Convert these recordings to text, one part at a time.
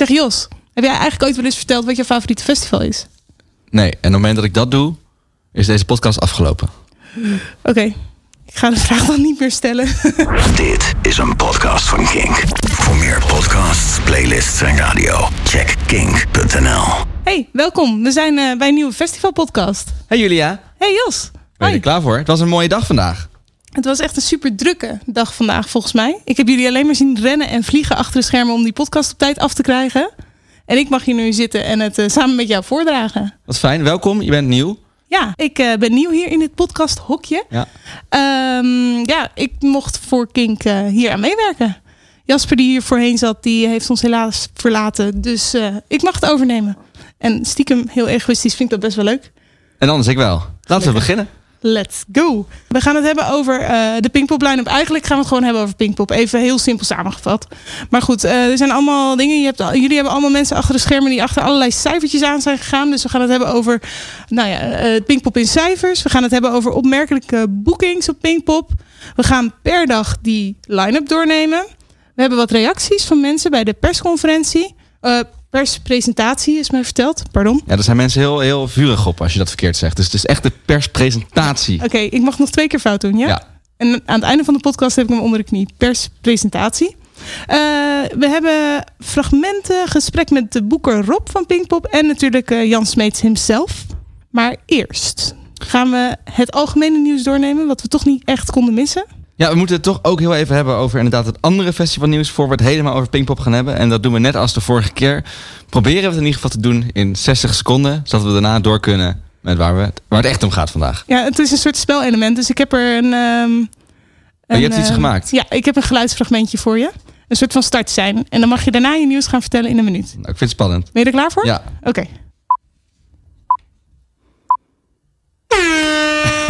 Zeg Jos, heb jij eigenlijk ooit wel eens verteld wat je favoriete festival is? Nee, en op het moment dat ik dat doe, is deze podcast afgelopen. Oké, ik ga de vraag dan niet meer stellen. Dit is een podcast van Kink. Voor meer podcasts, playlists en radio, check kink.nl. Hey, welkom. We zijn eh, bij een nieuwe festivalpodcast. Hey Julia, Hey Jos. ben je Hoi. er klaar voor? Het was een mooie dag vandaag. Het was echt een super drukke dag vandaag volgens mij. Ik heb jullie alleen maar zien rennen en vliegen achter de schermen om die podcast op tijd af te krijgen. En ik mag hier nu zitten en het eh, samen met jou voordragen. Wat fijn, welkom, je bent nieuw. Ja, ik eh, ben nieuw hier in dit podcast hokje. Ja. Ehm, ja, ik mocht voor Kink eh, hier aan meewerken. Jasper die hier voorheen zat, die heeft ons helaas verlaten. Dus ik mag het overnemen. En stiekem, heel egoïstisch, vind ik dat best wel leuk. En anders ik wel. Laten we beginnen. Let's go. We gaan het hebben over eh, de Pinkpop line-up. Eigenlijk gaan we het gewoon hebben over Pinkpop. Even heel simpel samengevat. Maar goed, eh, er zijn allemaal dingen. Jullie hebben allemaal mensen achter de schermen die achter allerlei cijfertjes aan zijn gegaan. Dus we gaan het hebben over nou ja, eh, Pinkpop in cijfers. We gaan het hebben over opmerkelijke boekings op Pinkpop. We gaan per dag die line-up doornemen. We hebben wat reacties van mensen bij de persconferentie. Perspresentatie is mij verteld. Pardon. Ja, daar zijn mensen heel, heel vurig op als je dat verkeerd zegt. Dus het is echt de perspresentatie. Oké, ik mag nog twee keer fout doen, ja? Ja. En aan het einde van de podcast heb ik hem onder de knie. Perspresentatie. Eh, we hebben fragmenten, gesprek met de boeker Rob van Pinkpop en natuurlijk eh, Jan Smeets himself. Maar eerst gaan we het algemene nieuws doornemen, wat we toch niet echt konden missen. Ja, we moeten het toch ook heel even hebben over inderdaad het andere festivalnieuws... voor we het helemaal over Pinkpop gaan hebben. En dat doen we net als de vorige keer. Proberen we het in ieder geval te doen in 60 seconden... zodat we daarna door kunnen met waar, we, waar het echt om gaat vandaag. Ja, het is een soort spelelement, dus ik heb er een... ehm, Oh, je een, hebt iets eh, gemaakt? Ja, ik heb een geluidsfragmentje voor je. Een soort van start zijn. En dan mag je daarna je nieuws gaan vertellen in een minuut. Nou, ik vind het spannend. Ben je er klaar voor? Ja. Oké.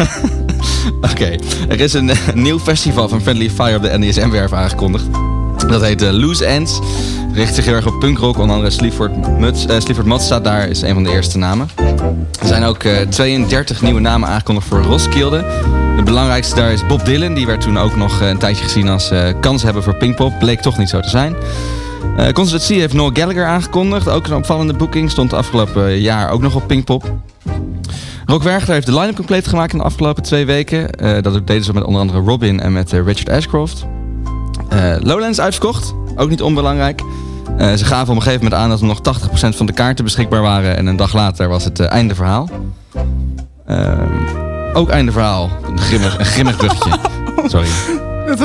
Oké, er is een, eh, nieuw festival van Friendly Fire op de NDSM-werf aangekondigd. Dat heet eh, Loose Ends. Richt zich heel erg op punkrock. Onder andere Sleaford, Muts, eh, Sleaford Mod staat daar, is een van de eerste namen. Er zijn ook eh, 32 nieuwe namen aangekondigd voor Roskilde. De belangrijkste daar is Bob Dylan. Die werd toen ook nog eh, een tijdje gezien als eh, kans hebben voor Pinkpop. Bleek toch niet zo te zijn. Eh Constance heeft Noel Gallagher aangekondigd. Ook een opvallende boeking. Stond afgelopen jaar ook nog op Pinkpop. Rock Werchter heeft de line-up compleet gemaakt in de afgelopen twee weken. Eh, dat deden ze met onder andere Robin en met eh, Richard Ashcroft. Eh, Lowlands uitverkocht, ook niet onbelangrijk. Ze gaven op een gegeven moment aan dat er nog 80% van de kaarten beschikbaar waren. En een dag later was het einde verhaal. Ehm, ook einde verhaal. Een grimmig, een grimmig bruggetje. Sorry.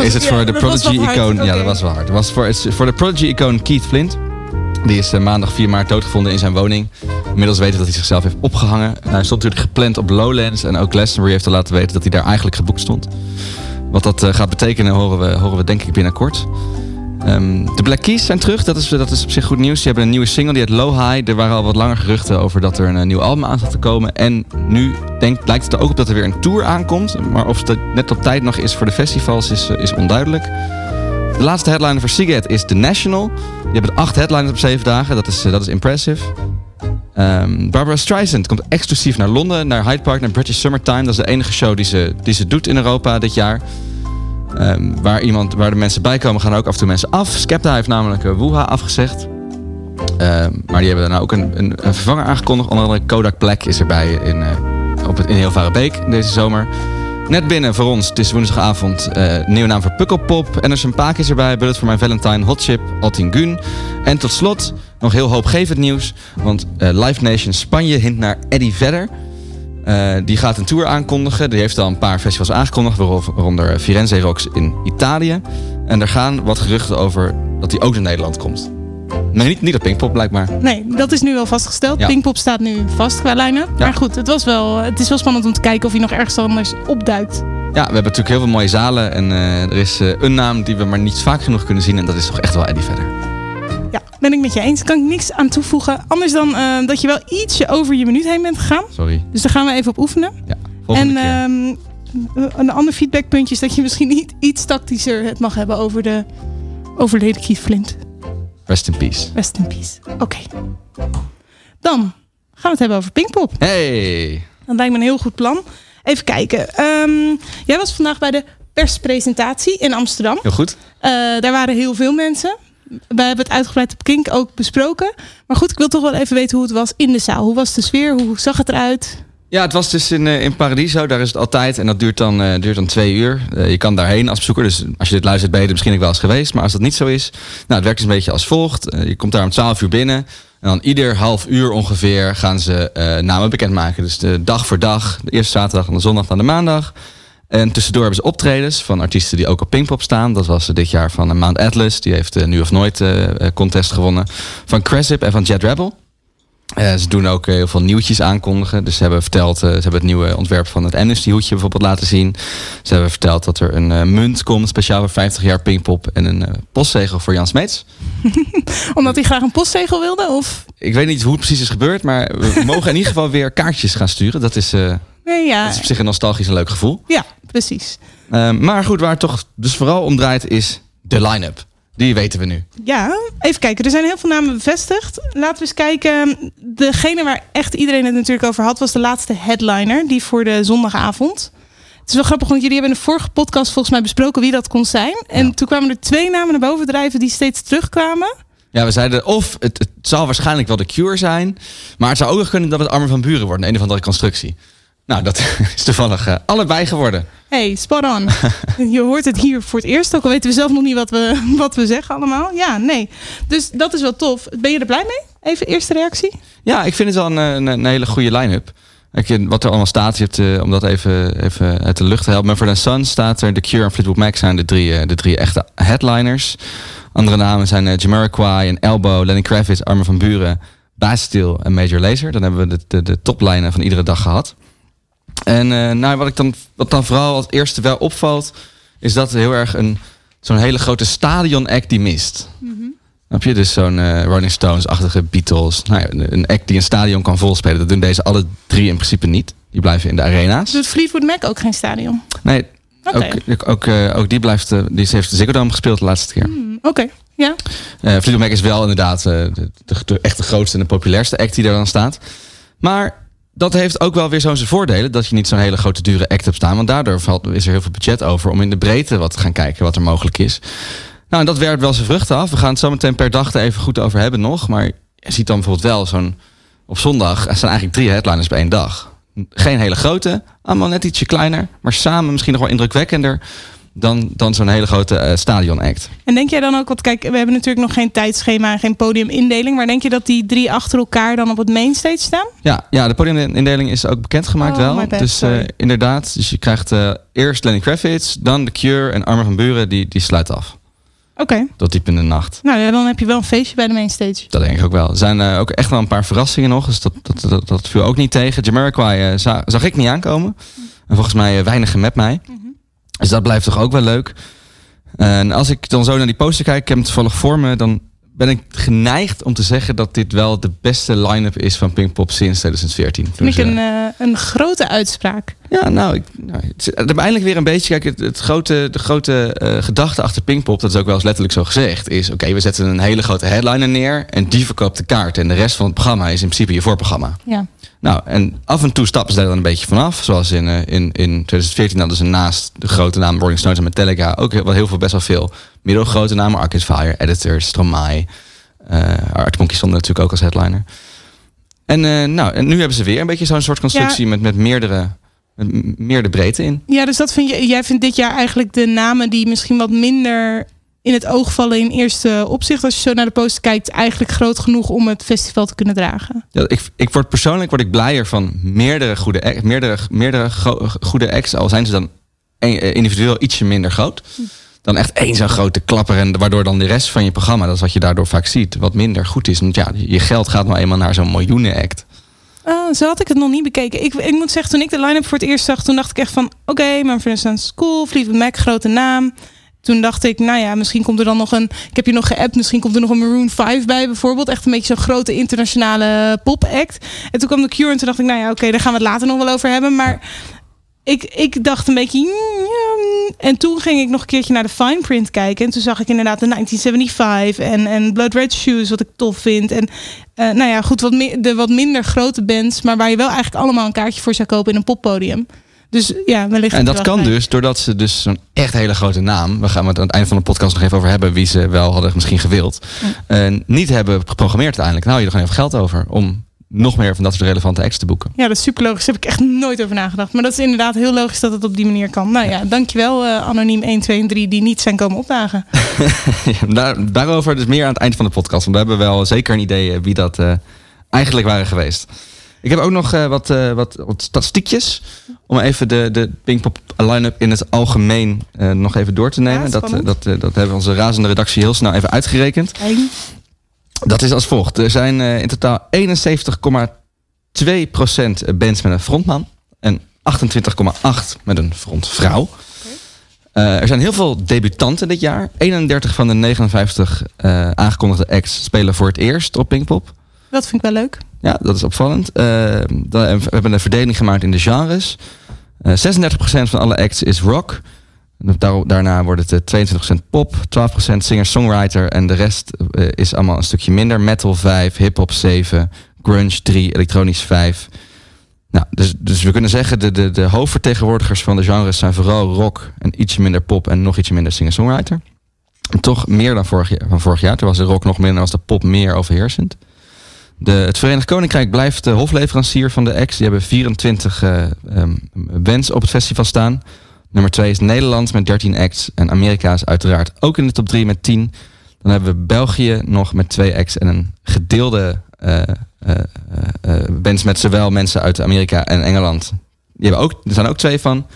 Is het voor de Prodigy-icoon... Ja, dat was wel hard. Het was voor, voor de Prodigy-icoon Keith Flint. Die is eh, maandag 4 maart doodgevonden in zijn woning. Inmiddels weten dat hij zichzelf heeft opgehangen. Hij stond natuurlijk gepland op Lowlands. En ook Glastonbury heeft al laten weten dat hij daar eigenlijk geboekt stond. Wat dat eh, gaat betekenen horen we, horen we denk ik binnenkort. Ehm, de Black Keys zijn terug. Dat is, dat is op zich goed nieuws. Die hebben een nieuwe single, die heet Low High. Er waren al wat langer geruchten over dat er een, eh, nieuw album aan zat te komen. En nu denk, lijkt het er ook op dat er weer een tour aankomt. Maar of het net op tijd nog is voor de festivals is, is onduidelijk. De laatste headliner voor Seagate is The National. Die hebben acht headliners op zeven dagen. Dat is, eh, dat is impressive. Ehm, Barbara Streisand komt exclusief naar Londen, naar Hyde Park, naar British Summertime. Dat is de enige show die ze, die ze doet in Europa dit jaar. Ehm, waar, iemand, waar de mensen bij komen, gaan ook af en toe mensen af. Skepta heeft namelijk uh, Wuha afgezegd. Ehm, maar die hebben daarna ook een, een, een vervanger aangekondigd. Onder andere Kodak Black is erbij in, eh op het, in Hilvarenbeek deze zomer. Net binnen voor ons, het is woensdagavond, eh nieuwe naam voor Pukkelpop. Anderson Paak is erbij, Bullet for My Valentine, Hot Chip, Altin Gun. En tot slot nog heel hoopgevend nieuws. Want eh, Live Nation Spanje hint naar Eddie Vedder. Eh, die gaat een tour aankondigen. Die heeft al een paar festivals aangekondigd, waaronder Firenze Rocks in Italië. En er gaan wat geruchten over dat hij ook naar Nederland komt. Maar niet, niet op Pinkpop, blijkbaar. Nee, dat is nu wel vastgesteld. Ja. Pinkpop staat nu vast qua lijnen. Maar goed, het, was wel, het is wel spannend om te kijken of hij nog ergens anders opduikt. Ja, we hebben natuurlijk heel veel mooie zalen. En eh, er is eh, een naam die we maar niet vaak genoeg kunnen zien. En dat is toch echt wel Eddie Vedder. Ja, ben ik met je eens. Kan ik niks aan toevoegen. Anders dan eh, dat je wel ietsje over je minuut heen bent gegaan. Sorry. Dus daar gaan we even op oefenen. Ja, volgende en keer. ehm, een ander feedbackpuntje is dat je misschien niet iets tactischer het mag hebben over de overleden Keith Flint. Rest in peace. Rest in peace. Oké. Dan gaan we het hebben over Pinkpop. Hey! Dat lijkt me een heel goed plan. Even kijken. Ehm, jij was vandaag bij de perspresentatie in Amsterdam. Heel goed. Eh, daar waren heel veel mensen. Wij hebben het uitgebreid op Kink ook besproken. Maar goed, ik wil toch wel even weten hoe het was in de zaal. Hoe was de sfeer? Hoe zag het eruit? Ja, het was dus in, eh, in Paradiso. Daar is het altijd. En dat duurt dan, eh, duurt dan twee uur. Eh, je kan daarheen als bezoeker. Dus als je dit luistert, ben je er misschien ook wel eens geweest. Maar als dat niet zo is, nou, het werkt dus een beetje als volgt. Je komt daar om 12 uur binnen. En dan ieder half uur ongeveer gaan ze namen bekendmaken. Dus de dag voor dag. De eerste zaterdag en de zondag naar de maandag. En tussendoor hebben ze optredens van artiesten die ook op Pinkpop staan. Dat was dit jaar van Mount Atlas. Die heeft Nu of Nooit contest gewonnen. Van Cressip en van Jet Rebel. Eh, ze doen ook heel veel nieuwtjes aankondigen. Dus ze hebben verteld, eh, ze hebben het nieuwe ontwerp van het Amnesty hoedje bijvoorbeeld laten zien. Ze hebben verteld dat er een eh, munt komt, speciaal voor 50 jaar Pinkpop. En een postzegel voor Jan Smeets. Omdat hij graag een postzegel wilde? Of? Ik weet niet hoe het precies is gebeurd, maar we mogen in ieder geval weer kaartjes gaan sturen. Dat is, Nee, ja. dat is op zich een nostalgisch en leuk gevoel. Ja, precies. Maar goed, waar het toch dus vooral om draait is de line-up. Die weten we nu. Ja, even kijken. Er zijn heel veel namen bevestigd. Laten we eens kijken. Degene waar echt iedereen het natuurlijk over had, was de laatste headliner. Die voor de zondagavond. Het is wel grappig, want jullie hebben in de vorige podcast volgens mij besproken wie dat kon zijn. En Ja. toen kwamen er twee namen naar boven drijven die steeds terugkwamen. Ja, we zeiden of het, het zal waarschijnlijk wel de Cure zijn. Maar het zou ook nog kunnen dat het Armen van Buren wordt. Een, een of andere constructie. Nou, dat is toevallig eh, allebei geworden. Hey, spot on. Je hoort het hier voor het eerst. Ook al weten we zelf nog niet wat we, wat we zeggen allemaal. Ja, nee. Dus dat is wel tof. Ben je er blij mee? Even eerste reactie. Ja, ik vind het wel een, een, een hele goede line-up. Wat er allemaal staat, je hebt, eh, om dat even, even uit de lucht te helpen. Mumford Sons staat er. The Cure en Fleetwood Mac zijn de drie, eh, de drie echte headliners. Andere namen zijn uh, Jamiroquai en Elbow, Lenny Kravitz, Armen van Buren, Bastille en Major Lazer. Dan hebben we de, de, de toplijnen van iedere dag gehad. En eh, nou, wat, ik dan, wat dan vooral als eerste wel opvalt, is dat er heel erg een, zo'n hele grote stadion-act die mist. Heb je dus zo'n eh, Rolling Stones-achtige Beatles? Nou ja, een act die een stadion kan volspelen. Dat doen deze alle drie in principe niet. Die blijven in de arena's. Doet Fleetwood Mac ook geen stadion? Nee, Oké. ook, ook, eh, ook die blijft. die heeft de Ziggo Dome gespeeld de laatste keer. Hmm, Oké, ja. Fleetwood Mac is wel inderdaad de, de, de echt de grootste en de populairste act die er dan staat. Maar dat heeft ook wel weer zo'n zijn voordelen. Dat je niet zo'n hele grote dure act hebt staan. Want daardoor valt, is er heel veel budget over om in de breedte wat te gaan kijken wat er mogelijk is. Nou, en dat werpt wel zijn vruchten af. We gaan het zo meteen per dag er even goed over hebben nog. Maar je ziet dan bijvoorbeeld wel zo'n... Op zondag er staan eigenlijk drie headliners bij één dag. Geen hele grote, allemaal net ietsje kleiner. Maar samen misschien nog wel indrukwekkender dan, dan zo'n hele grote eh, stadion act. En denk jij dan ook, want kijk, we hebben natuurlijk nog geen tijdschema en geen podiumindeling. Maar denk je dat die drie achter elkaar dan op het mainstage staan? Ja, ja, de podiumindeling is ook bekendgemaakt Oh, wel. bad, dus eh, inderdaad, dus je krijgt eh, eerst Lenny Kravitz, dan The Cure en Armin van Buren, die, die sluit af. Oké, Tot diep in de nacht. nou ja, dan heb je wel een feestje bij de mainstage. Dat denk ik ook wel. Er zijn eh, ook echt wel een paar verrassingen nog, dus dat, dat, dat, dat viel ook niet tegen. Jamiroquai eh, za- zag ik niet aankomen. En volgens mij uh, weinigen met mij. Dus dat blijft toch ook wel leuk. En als ik dan zo naar die poster kijk, ik heb hem toevallig voor me, dan ben ik geneigd om te zeggen dat dit wel de beste line-up is van Pinkpop sinds 2014. Vind ik Dus, een, eh, eh, een grote uitspraak. Ja, nou, ik, nou het is- er eindelijk weer een beetje. Kijk, het, het grote, de grote eh, gedachte achter Pinkpop, dat is ook wel eens letterlijk zo gezegd, is: oké, we zetten een hele grote headliner neer en die verkoopt de kaart. En de rest van het programma is in principe je voorprogramma. Ja. Nou, en af en toe stappen ze daar dan een beetje vanaf. Zoals in, eh, in, in 2014 hadden ze naast de grote namen Rolling Stones en Metallica ook heel, wel heel veel, best wel veel middelgrote namen. Arcade Fire, Editors, Stromae. eh Art Monkeys stond natuurlijk ook als headliner. En, eh, nou, en nu hebben ze weer een beetje zo'n soort constructie met, met meerdere met m- meer de breedte in. ja, dus dat vind je, jij vindt dit jaar eigenlijk de namen die misschien wat minder in het oog vallen in eerste opzicht. Als je zo naar de poster kijkt, eigenlijk groot genoeg om het festival te kunnen dragen. Ja, ik, ik word persoonlijk word ik blijer van meerdere goede, act- meerdere, meerdere go- goede acts, al zijn ze dan eh, individueel ietsje minder groot. Dan echt één zo'n grote klapper en waardoor dan de rest van je programma, dat is wat je daardoor vaak ziet, wat minder goed is. Want ja, je geld gaat nou eenmaal naar zo'n miljoenen act. Ah, zo had ik het nog niet bekeken. Ik, ik moet zeggen, toen ik de line-up voor het eerst zag, toen dacht ik echt van... Oké, okay, Mumford Sons cool, Fleetwood Mac, grote naam. Toen dacht ik, nou ja, misschien komt er dan nog een... Ik heb je nog geappt, misschien komt er nog een Maroon 5 bij bijvoorbeeld. Echt een beetje zo'n grote internationale pop-act. En toen kwam de Cure en toen dacht ik, nou ja, oké, daar gaan we het later nog wel over hebben. Maar ik, ik dacht een beetje... mm, ja, En toen ging ik nog een keertje naar de fine print kijken. En toen zag ik inderdaad de 1975 en, en Blood Red Shoes, wat ik tof vind. En eh, nou ja, goed, wat de wat minder grote bands, maar waar je wel eigenlijk allemaal een kaartje voor zou kopen in een poppodium. Dus ja, wellicht. En dat kan bij. dus doordat ze dus zo'n echt hele grote naam... we gaan het aan het einde van de podcast nog even over hebben... wie ze wel hadden misschien gewild... eh, niet hebben geprogrammeerd uiteindelijk. Nou, je er gewoon even geld over... om nog meer van dat soort relevante acts te boeken. Ja, dat is super logisch. Daar heb ik echt nooit over nagedacht. Maar dat is inderdaad heel logisch dat het op die manier kan. Nou ja, dankjewel uh, anoniem 1, 2 en 3 die niet zijn komen opdagen. ja, daar, daarover dus meer aan het eind van de podcast. Want we hebben wel zeker een idee eh, wie dat uh, eigenlijk waren geweest. Ik heb ook nog wat, wat, wat statistiekjes. Om even de, de Pinkpop line-up in het algemeen uh, nog even door te nemen. Ja, dat, dat, dat hebben onze razende redactie heel snel even uitgerekend. Dat is als volgt. Er zijn in totaal 71,2% bands met een frontman. En 28,8% met een frontvrouw. Uh, er zijn heel veel debutanten dit jaar. 31 van de 59 uh, aangekondigde acts spelen voor het eerst op Pinkpop. Dat vind ik wel leuk. Ja, dat is opvallend. Uh, we hebben een verdeling gemaakt in de genres. 36% van alle acts is rock. Daar, daarna wordt het 22% pop, 12% singer-songwriter. En de rest is allemaal een stukje minder. Metal 5, hip-hop 7, grunge 3, elektronisch 5. Nou, dus, dus we kunnen zeggen, de, de, de hoofdvertegenwoordigers van de genres zijn vooral rock en ietsje minder pop en nog ietsje minder singer-songwriter. Toch meer dan vorig van vorig jaar. Toen was de rock nog minder, was de pop meer overheersend. De, het Verenigd Koninkrijk blijft de hofleverancier van de acts. Die hebben 24 uh, um, bands op het festival staan. Nummer 2 is Nederland met 13 acts. En Amerika is uiteraard ook in de top 3 met 10. Dan hebben we België nog met 2 acts en een gedeelde uh, uh, uh, bands met zowel mensen uit Amerika en Engeland. Die hebben ook, er zijn ook twee van.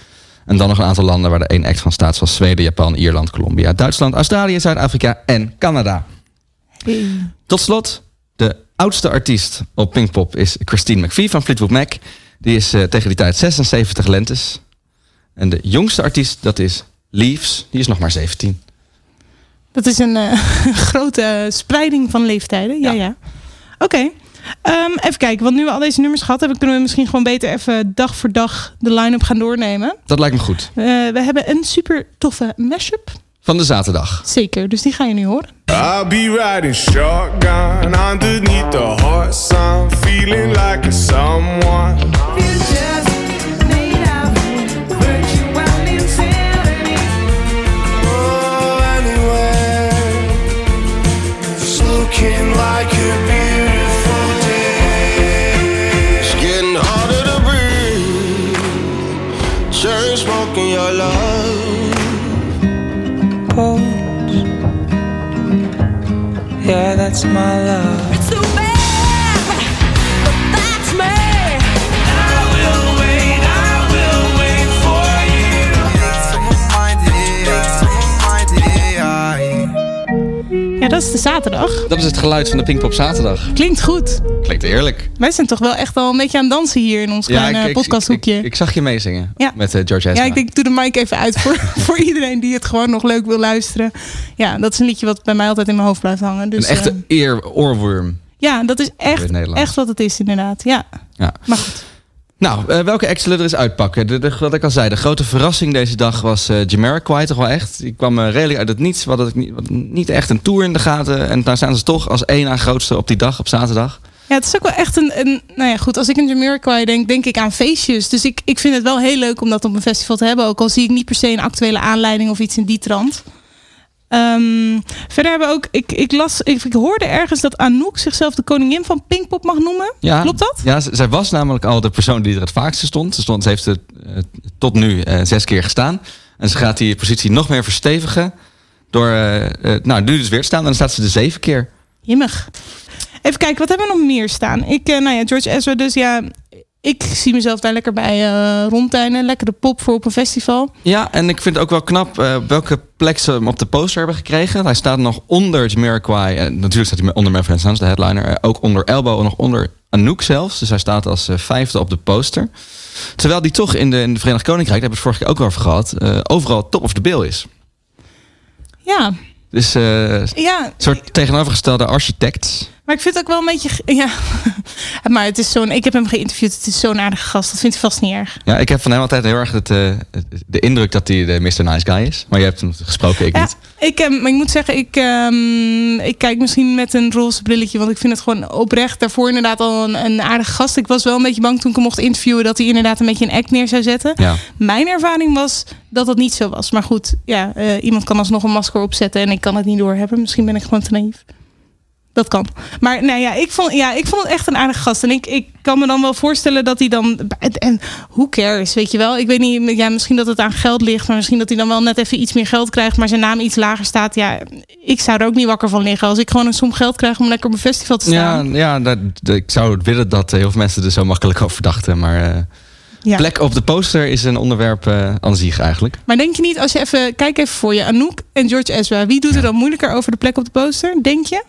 En dan nog een aantal landen waar er één act van staat, zoals Zweden, Japan, Ierland, Colombia, Duitsland, Australië, Zuid-Afrika en Canada. Hey. Tot slot, de oudste artiest op Pinkpop is Christine McVie van Fleetwood Mac. Die is uh, tegen die tijd 76 lentes. En de jongste artiest, dat is Leaves. Die is nog maar 17. Dat is een uh, grote spreiding van leeftijden. Ja, ja. ja. Oké. Okay. Um, even kijken, want nu we al deze nummers gehad hebben, kunnen we misschien gewoon beter even dag voor dag de line-up gaan doornemen. Dat lijkt me goed. Uh, we hebben een super toffe mashup. Van de zaterdag. Zeker, dus die ga je nu horen. I'll be riding shotgun underneath the hot sun, feeling like a someone. Oh. It's looking like a Yeah, that's my love. Dat is de zaterdag. Dat is het geluid van de Pinkpop zaterdag. Klinkt goed. Klinkt eerlijk. Wij zijn toch wel echt wel een beetje aan het dansen hier in ons kleine podcasthoekje. Ik, ik, ik, zag je meezingen Ja. met uh, George Ezra. Ja, ik denk, ik doe de mic even uit voor, voor iedereen die het gewoon nog leuk wil luisteren. Ja, dat is een liedje wat bij mij altijd in mijn hoofd blijft hangen. Dus, een echte eh, eer oorworm. ja, dat is echt, echt wat het is inderdaad. Ja, Ja. maar goed. Nou, eh, welke zullen er eens uitpakken? Wat ik al zei, de grote verrassing deze dag was eh Jamiroquai toch wel echt. Die kwam eh, redelijk uit het niets. We hadden niet, niet echt een tour in de gaten. En daar staan ze toch als één aan grootste op die dag, op zaterdag. Ja, het is ook wel echt een, een nou ja, goed, als ik aan Jamiroquai denk, denk ik aan feestjes. Dus ik, ik vind het wel heel leuk om dat op een festival te hebben. Ook al zie ik niet per se een actuele aanleiding of iets in die trant. Ehm, verder hebben we ook, ik, ik las, ik, ik hoorde ergens dat Anouk zichzelf de koningin van Pinkpop mag noemen. Ja, Klopt dat? Ja, zij was namelijk al de persoon die er het vaakste stond. Ze, stond, ze heeft er eh, tot nu eh, zes keer gestaan. En ze gaat die positie nog meer verstevigen. Door eh, nou, nu dus weer te staan. En dan staat ze de zeven keer. Jimmig. Even kijken, wat hebben we nog meer staan? Ik, nou ja, George Ezra, dus ja, ik zie mezelf daar lekker bij eh rondtuinen. Lekker de pop voor op een festival. Ja, en ik vind het ook wel knap eh, welke plek ze hem op de poster hebben gekregen. Hij staat nog onder Jamiroquai. En natuurlijk staat hij onder Manfred Sons, de headliner. Eh, ook onder Elbow en nog onder Anouk zelfs. Dus hij staat als eh, vijfde op de poster. Terwijl die toch in de, in de Verenigd Koninkrijk, daar hebben we het vorige keer ook over gehad, eh, overal top of the bill is. Ja, Dus eh, een ja. soort tegenovergestelde architect. Maar ik vind het ook wel een beetje. Ja, Maar het is zo'n, ik heb hem geïnterviewd. Het is zo'n aardige gast. Dat vindt hij vast niet erg. Ja, ik heb van hem altijd heel erg het, eh, de indruk dat hij de Mr. Nice Guy is. Maar je hebt hem gesproken, ik Ja, niet. ik, eh, maar ik moet zeggen, ik, ehm, ik kijk misschien met een roze brilletje. Want ik vind het gewoon oprecht daarvoor inderdaad al een, een aardige gast. Ik was wel een beetje bang toen ik hem mocht interviewen... dat hij inderdaad een beetje een act neer zou zetten. Ja. Mijn ervaring was dat dat niet zo was. Maar goed, ja, eh, iemand kan alsnog een masker opzetten... en ik kan het niet doorhebben. Misschien ben ik gewoon te naïef. Dat kan. Maar nou ja, ik vond, ja, ik vond het echt een aardige gast. En ik, ik kan me dan wel voorstellen dat hij dan... En hoe cares, weet je wel? Ik weet niet, ja, misschien dat het aan geld ligt... maar misschien dat hij dan wel net even iets meer geld krijgt... maar zijn naam iets lager staat. Ja, ik zou er ook niet wakker van liggen... als ik gewoon een som geld krijg om lekker op een festival te Ja, staan. ja dat, dat- ik zou willen dat heel veel mensen er zo makkelijk over dachten. Maar eh, Ja. plek op de poster is een onderwerp eh aan zich eigenlijk. Maar denk je niet, als je even... Kijk even voor je, Anouk en George Ezra. Wie doet er dan moeilijker over de plek op de poster? Denk je?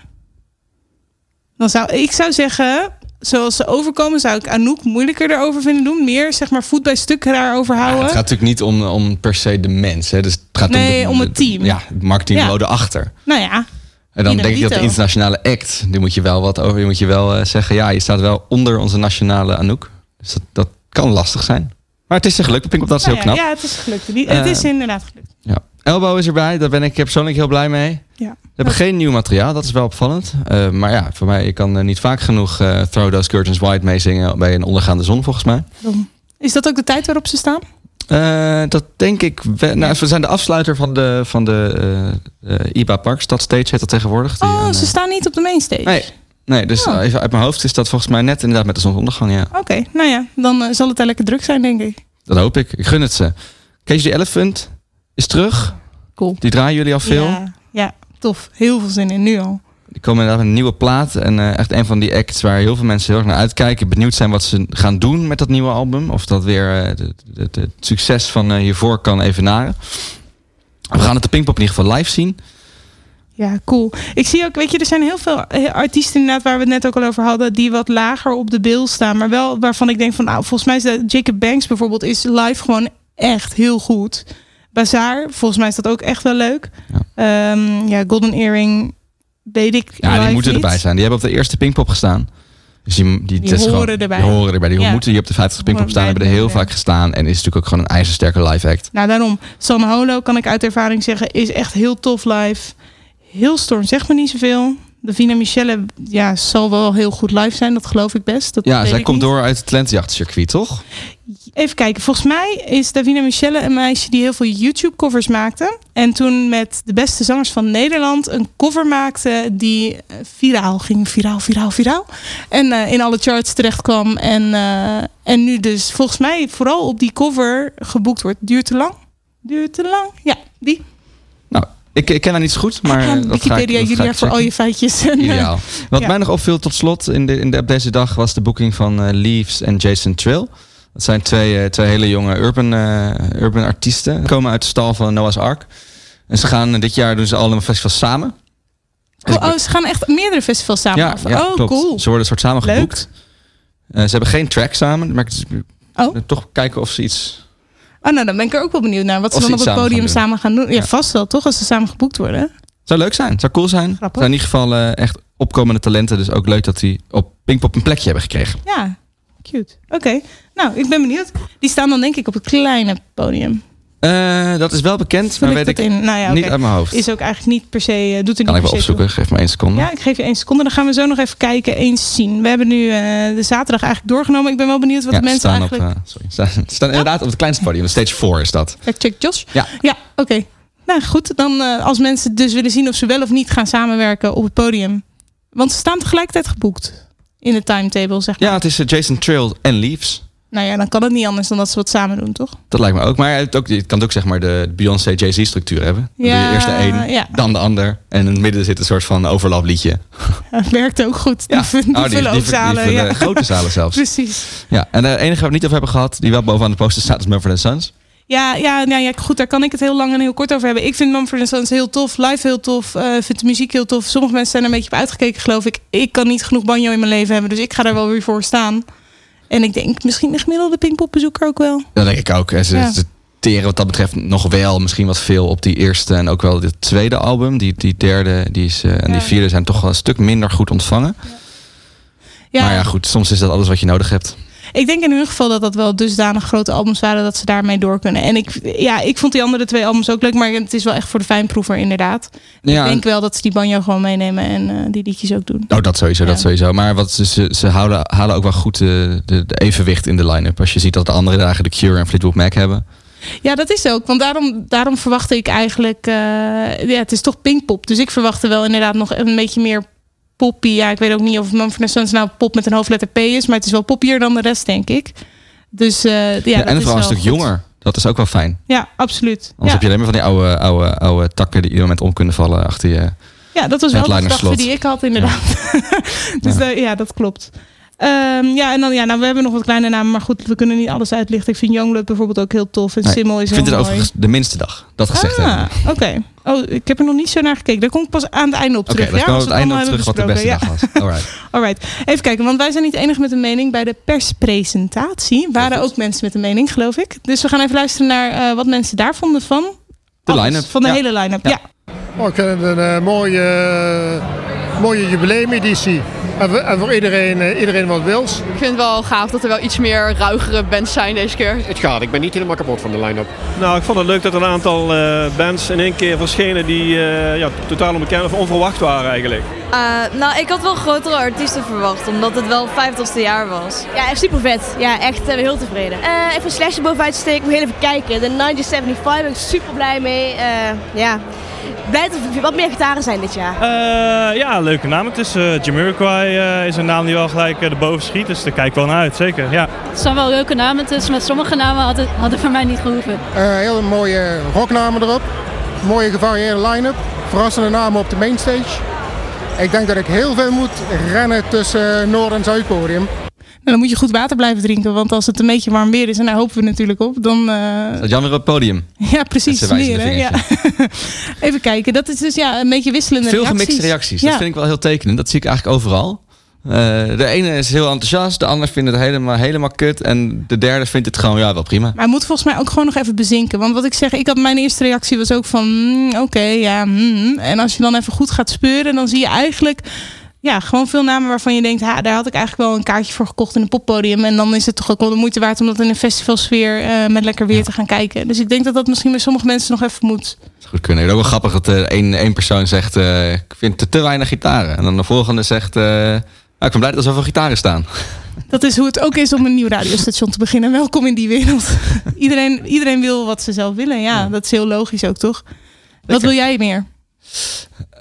Dan zou ik zou zeggen... Zoals ze overkomen, zou ik Anouk moeilijker erover vinden doen. Meer, zeg maar, voet bij stuk daarover Ja, houden. het gaat natuurlijk niet om, om per se de mens. Hè. Dus het gaat Nee, om, om het team. Ja, het marketingbureau erachter. Nou ja, En dan denk ik dat de internationale act, die moet je wel wat over. Die moet je wel eh, zeggen, ja, je staat wel onder onze nationale Anouk. Dus dat, dat kan lastig zijn. Maar het is er gelukt, Pink, dat is heel nou ja, knap. ja, het is gelukt. Het Eh, is inderdaad gelukt. Ja. Elbow is erbij, daar ben ik persoonlijk heel blij mee. Ja. We hebben geen nieuw materiaal, dat is wel opvallend. Eh, maar ja, voor mij, ik kan eh, niet vaak genoeg eh, Throw Those Curtains White meezingen bij een ondergaande zon, volgens mij. Is dat ook de tijd waarop ze staan? Dat denk ik. wel- Nou, we zijn de afsluiter van de, van de IBA Park. Stadstage heet dat tegenwoordig. Die Oh, ze staan niet op de mainstage. Nee, nee dus Oh. even uit mijn hoofd is dat volgens mij net inderdaad met de zonsondergang. Ja. Oké, nou ja, dan zal het daar lekker druk zijn, denk ik. Dat hoop ik. Ik gun het ze. Cage the Elephant is terug. Cool. Die draaien jullie al veel. Ja, ja, tof. Heel veel zin in, nu al. Die komen inderdaad een nieuwe plaat. En eh, echt een van die acts waar heel veel mensen heel erg naar uitkijken. Benieuwd zijn wat ze gaan doen met dat nieuwe album. Of dat weer eh, de- de- de- het succes van eh, hiervoor kan evenaren. We gaan het de Pinkpop in ieder geval live zien. Ja, cool. Ik zie ook, weet je, er zijn heel veel artiesten inderdaad, waar we het net ook al over hadden, die wat lager op de bil staan. Maar wel waarvan ik denk van, nou, volgens mij is Jacob Banks bijvoorbeeld, is live gewoon echt heel goed. Bazaar, volgens mij is dat ook echt wel leuk. Ja, ja Golden Earring, weet ik Ja, die moeten niet. erbij zijn. Die hebben op de eerste Pinkpop gestaan. Dus die, die, is horen gewoon- erbij. Die horen erbij. Die Ja. moeten hier op de 50 Pinkpop staan. Hebben er heel vaak gestaan. En is natuurlijk ook gewoon een ijzersterke live act. Nou, daarom. San Holo, kan ik uit ervaring zeggen, is echt heel tof live. Heel storm, zeg maar niet zoveel. Davina Michelle, ja, zal wel heel goed live zijn. Dat geloof ik best. Dat Ja, zij komt niet. door uit het talentjachtcircuit, toch? Even kijken. Volgens mij is Davina Michelle een meisje die heel veel YouTube-covers maakte. En toen met de beste zangers van Nederland een cover maakte die eh, viraal ging. Viraal, viraal, viraal. En eh, in alle charts terecht kwam. En, eh, en nu dus volgens mij vooral op die cover geboekt wordt. Duurt te lang? Duurt te lang? Ja, die. Ik, ik ken haar niet zo goed, maar Ja, dat ga ik, Wikipedia, ik voor al je feitjes. Eh, Ideaal. Wat ja. mij nog opviel tot slot in de, in de, op deze dag was de boeking van eh, Leaves en Jason Trill. Dat zijn twee, eh, twee hele jonge urban, urban artiesten. Komen uit de stal van Noah's Ark. En ze gaan dit jaar doen ze allemaal een festival samen. Dus Oh, ik- oh, ze gaan echt meerdere festivals samen ja, oh, klopt. cool. Ze worden een soort samen geboekt. Ze hebben geen track samen. Maar ik Oh. toch kijken of ze iets... Oh, nou, dan ben ik er ook wel benieuwd naar. Wat ze dan op het podium gaan samen gaan doen. Ja, Ja. vast wel, toch? Als ze samen geboekt worden. Zou leuk zijn. Zou cool zijn. Grappig. Zijn in ieder geval eh, echt opkomende talenten. Dus ook leuk dat die op Pinkpop een plekje hebben gekregen. Ja, cute. Oké. Nou, ik ben benieuwd. Die staan dan denk ik op het kleine podium. Eh, dat is wel bekend, Vul maar ik weet ik in? Nou ja, niet uit mijn hoofd. Is ook eigenlijk niet per se... eh, doet er kan niet ik wel toe. opzoeken. Geef me één seconde. Ja, ik geef je één seconde. Dan gaan we zo nog even kijken, eens zien. We hebben nu eh, de zaterdag eigenlijk doorgenomen. Ik ben wel benieuwd wat Ja, de mensen staan eigenlijk... Op, sorry, staan, staan inderdaad op het kleinste podium. Stage 4 is dat. Fact check Jos. Ja. Ja, oké. Nou goed, dan als mensen dus willen zien of ze wel of niet gaan samenwerken op het podium. Want ze staan tegelijkertijd geboekt in de timetable, zeg maar. Ja, het is Jason Trill en Leaves. Nou ja, dan kan het niet anders dan dat ze wat samen doen, toch? Dat lijkt me ook. Maar het, ook, het kan ook zeg maar de Beyoncé Jay-Z structuur hebben. Dan doe Ja, je eerst de een, ja. dan de ander. En in het midden zit een soort van overlap liedje. Dat werkt ook goed. Die, Ja, die Oh, die, zalen. ja. grote zalen zelfs. Precies. Ja, en de enige waar we het niet over hebben gehad, die wel bovenaan de poster staat, is Mumford Sons. Ja, ja, nou ja, goed, daar kan ik het heel lang en heel kort over hebben. Ik vind Mumford Sons heel tof, live heel tof, eh vind de muziek heel tof. Sommige mensen zijn er een beetje op uitgekeken, geloof ik. Ik kan niet genoeg banjo in mijn leven hebben, dus ik ga daar wel weer voor staan. En ik denk misschien de gemiddelde Pinkpop-bezoeker ook wel. Dat denk ik ook. En Ze, Ja. ze teren wat dat betreft nog wel misschien wat veel op die eerste en ook wel dit tweede album. Die, die derde die is, eh, en Ja. die vierde zijn toch wel een stuk minder goed ontvangen. Ja, Maar ja, goed, soms is dat alles wat je nodig hebt. Ik denk in hun geval dat dat wel dusdanig grote albums waren dat ze daarmee door kunnen. En ik, ja, ik vond die andere twee albums ook leuk, maar het is wel echt voor de fijnproever inderdaad. Ja, Ik denk wel dat ze die banjo gewoon meenemen en eh, die liedjes ook doen. Oh, dat sowieso, dat sowieso. Maar wat ze, ze, houden, halen ook wel goed de, de, de evenwicht in de line-up. Als je ziet dat de andere dagen de Cure en Fleetwood Mac hebben. Ja, dat is ook. Want daarom, daarom verwachtte ik eigenlijk... eh, ja, het is toch Pinkpop. Dus ik verwachtte wel inderdaad nog een beetje meer poppy. Ja, ik weet ook niet of Mumford Sons nou pop met een hoofdletter P is. Maar het is wel poppier dan de rest, denk ik. Dus eh, ja, Ja, dat en is vooral een stuk goed. jonger. Dat is ook wel fijn. Ja, absoluut. Anders Ja. heb je alleen maar van die oude, oude, oude takken die ieder moment om kunnen vallen achter je. ja, dat was wel de gedachte die ik had, inderdaad. dus ja. ja, dat klopt. Ehm, ja, en dan, ja, nou, we hebben nog wat kleine namen, maar goed, we kunnen niet alles uitlichten. Ik vind Youngblood bijvoorbeeld ook heel tof. En Nee, Simmel is ik vind het mooi. overigens de minste dag. Dat gezegd Ah, oké. Oh, ik heb er nog niet zo naar gekeken. Daar kom ik pas aan het einde op Oké, terug. dan ja? komen we op het einde terug wat de beste hebben dag was. Alright. Alright. Even kijken, want wij zijn niet de enige met een mening. Bij de perspresentatie waren ook mensen met een mening, geloof ik. Dus we gaan even luisteren naar eh, wat mensen daar vonden van... De line-up. Van de Ja. hele line-up, Ja. ja. Oh, ik vind het een mooie, mooie jubileumeditie. En voor, en voor iedereen, eh, iedereen wat wils. Ik vind het wel gaaf dat er wel iets meer ruigere bands zijn deze keer. Het gaat, ik ben niet helemaal kapot van de line-up. Nou, ik vond het leuk dat er een aantal eh, bands in één keer verschenen die eh, ja, totaal onbekend of onverwacht waren eigenlijk. nou, ik had wel grotere artiesten verwacht, omdat het wel 50ste jaar was. Ja, echt super vet. Ja, echt heel tevreden. Eh even Slash bovenuit te steken, moet heel even kijken. De 1975 ben ik super blij mee. Eh, ja, blij dat er wat meer gitaren zijn dit jaar. Eh, ja, leuke naam. Het is uh, Jamiroquai eh, is een naam die wel gelijk uh, erboven schiet. Dus daar kijk ik wel naar uit, zeker. Ja. Het zijn wel leuke namen tussen, maar sommige namen hadden, hadden voor mij niet gehoeven. Uh, heel mooie rocknamen erop. Mooie gevarieerde line-up. Verrassende namen op de mainstage. Ik denk dat ik heel veel moet rennen tussen Noord- en Zuidpodium. Dan moet je goed water blijven drinken. Want als het een beetje warm weer is, en daar hopen we natuurlijk op, dan... Uh... Dat Jan weer op het podium. Ja, precies. Ja. Even kijken. Dat is dus ja, een beetje wisselende Veel reacties. gemixte reacties. Ja. Dat vind ik wel heel tekenend. Dat zie ik eigenlijk overal. Uh, de ene is heel enthousiast, de ander vindt het helemaal, helemaal kut. En de derde vindt het gewoon, ja, wel prima. Maar hij moet volgens mij ook gewoon nog even bezinken. Want wat ik zeg, ik had mijn eerste reactie was ook van, mm, oké, okay, ja. Mm. En als je dan even goed gaat speuren, dan zie je eigenlijk ja, gewoon veel namen waarvan je denkt, ha, daar had ik eigenlijk wel een kaartje voor gekocht in een poppodium. En dan is het toch ook wel de moeite waard om dat in een festivalsfeer uh, met lekker weer ja. te gaan kijken. Dus ik denk dat dat misschien bij sommige mensen nog even moet. Dat goed kunnen. Het is ook wel grappig dat uh, één, één persoon zegt, uh, ik vind te, te weinig gitaren. En dan de volgende zegt, nou, ik ben blij dat er zoveel gitaren staan. Dat is hoe het ook is om een nieuw radiostation te beginnen. Welkom in die wereld. iedereen, iedereen wil wat ze zelf willen. Ja, ja. dat is heel logisch ook, toch? Wat wil jij meer?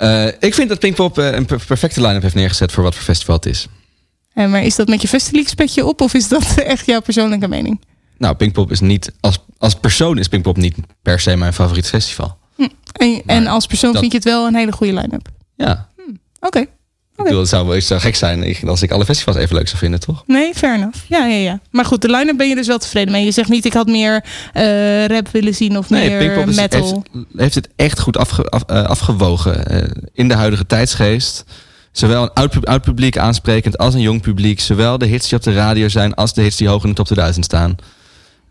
Uh, ik vind dat Pinkpop uh, een perfecte line-up heeft neergezet voor wat voor festival het is. En maar is dat met je Festileaks petje op of is dat echt jouw persoonlijke mening? Nou, Pinkpop is niet, als, als persoon is Pinkpop niet per se mijn favoriet festival. Hm. En, en, als persoon dat... vind je het wel een hele goede line-up? Ja. Hm. Oké. Okay. Ik bedoel, het zou wel eens zo gek zijn als ik alle festivals even leuk zou vinden, toch? Nee, fair enough. Ja, ja, ja. Maar goed, de line-up ben je dus wel tevreden mee. Je zegt niet, ik had meer uh, rap willen zien of nee, meer Pinkpop metal. Heeft, heeft, het echt goed afge, af, uh, afgewogen uh, in de huidige tijdsgeest. Zowel een oud, oud, publiek aansprekend als een jong publiek. Zowel de hits die op de radio zijn als de hits die hoog in de top 2000 staan.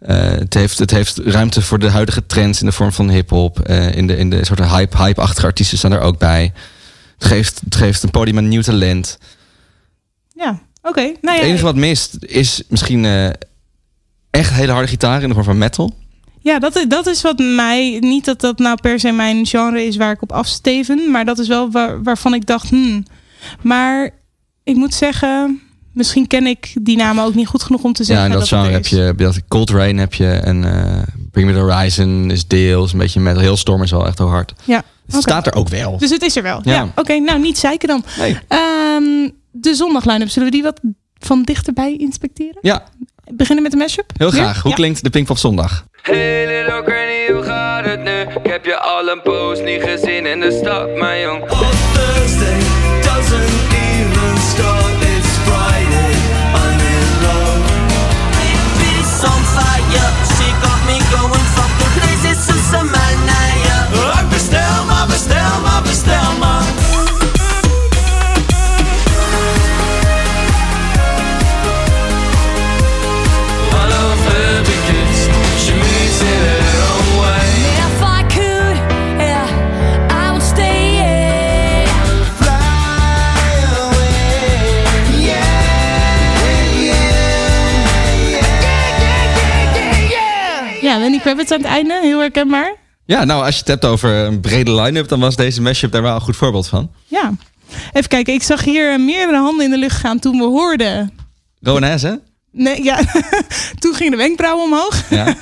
Het, heeft, het heeft ruimte voor de huidige trends in de vorm van hip-hop. In, de, in de soort hype, hype-achtige artiesten staan er ook bij. Het geeft, het geeft een podium aan nieuw talent. Ja, oké. Okay. Nou ja, het enige wat mist is misschien uh, echt hele harde gitaar in de vorm van metal. Ja, dat, dat is wat mij. Niet dat dat nou per se mijn genre is waar ik op afsteven. Maar dat is wel waar, waarvan ik dacht. Hmm. Maar ik moet zeggen. Misschien ken ik die namen ook niet goed genoeg om te zeggen. Ja, en dat, dat genre heb je. Dat Cold Rain heb je. En uh, Bring Me The Horizon is deels. Een beetje. Heel Storm is wel echt heel hard. Ja. Het okay. staat er ook wel. Dus het is er wel. Ja. ja. Oké, okay, nou niet zeiken dan. Nee. Um, de zondagline-up, zullen we die wat van dichterbij inspecteren? Ja. Beginnen met de mashup? Heel graag. Hoe ja. klinkt de Pinkpop zondag? Hey little granny, hoe gaat het nu? Ik heb je al een poos niet gezien in de stad, mijn jong. Herkenbaar. Ja, nou, als je het hebt over een brede line-up, dan was deze mashup daar wel een goed voorbeeld van. Ja. Even kijken, ik zag hier eh, meerdere handen in de lucht gaan toen we hoorden. Rowaness, hè? Nee, ja. toen gingen de wenkbrauwen omhoog. Ja.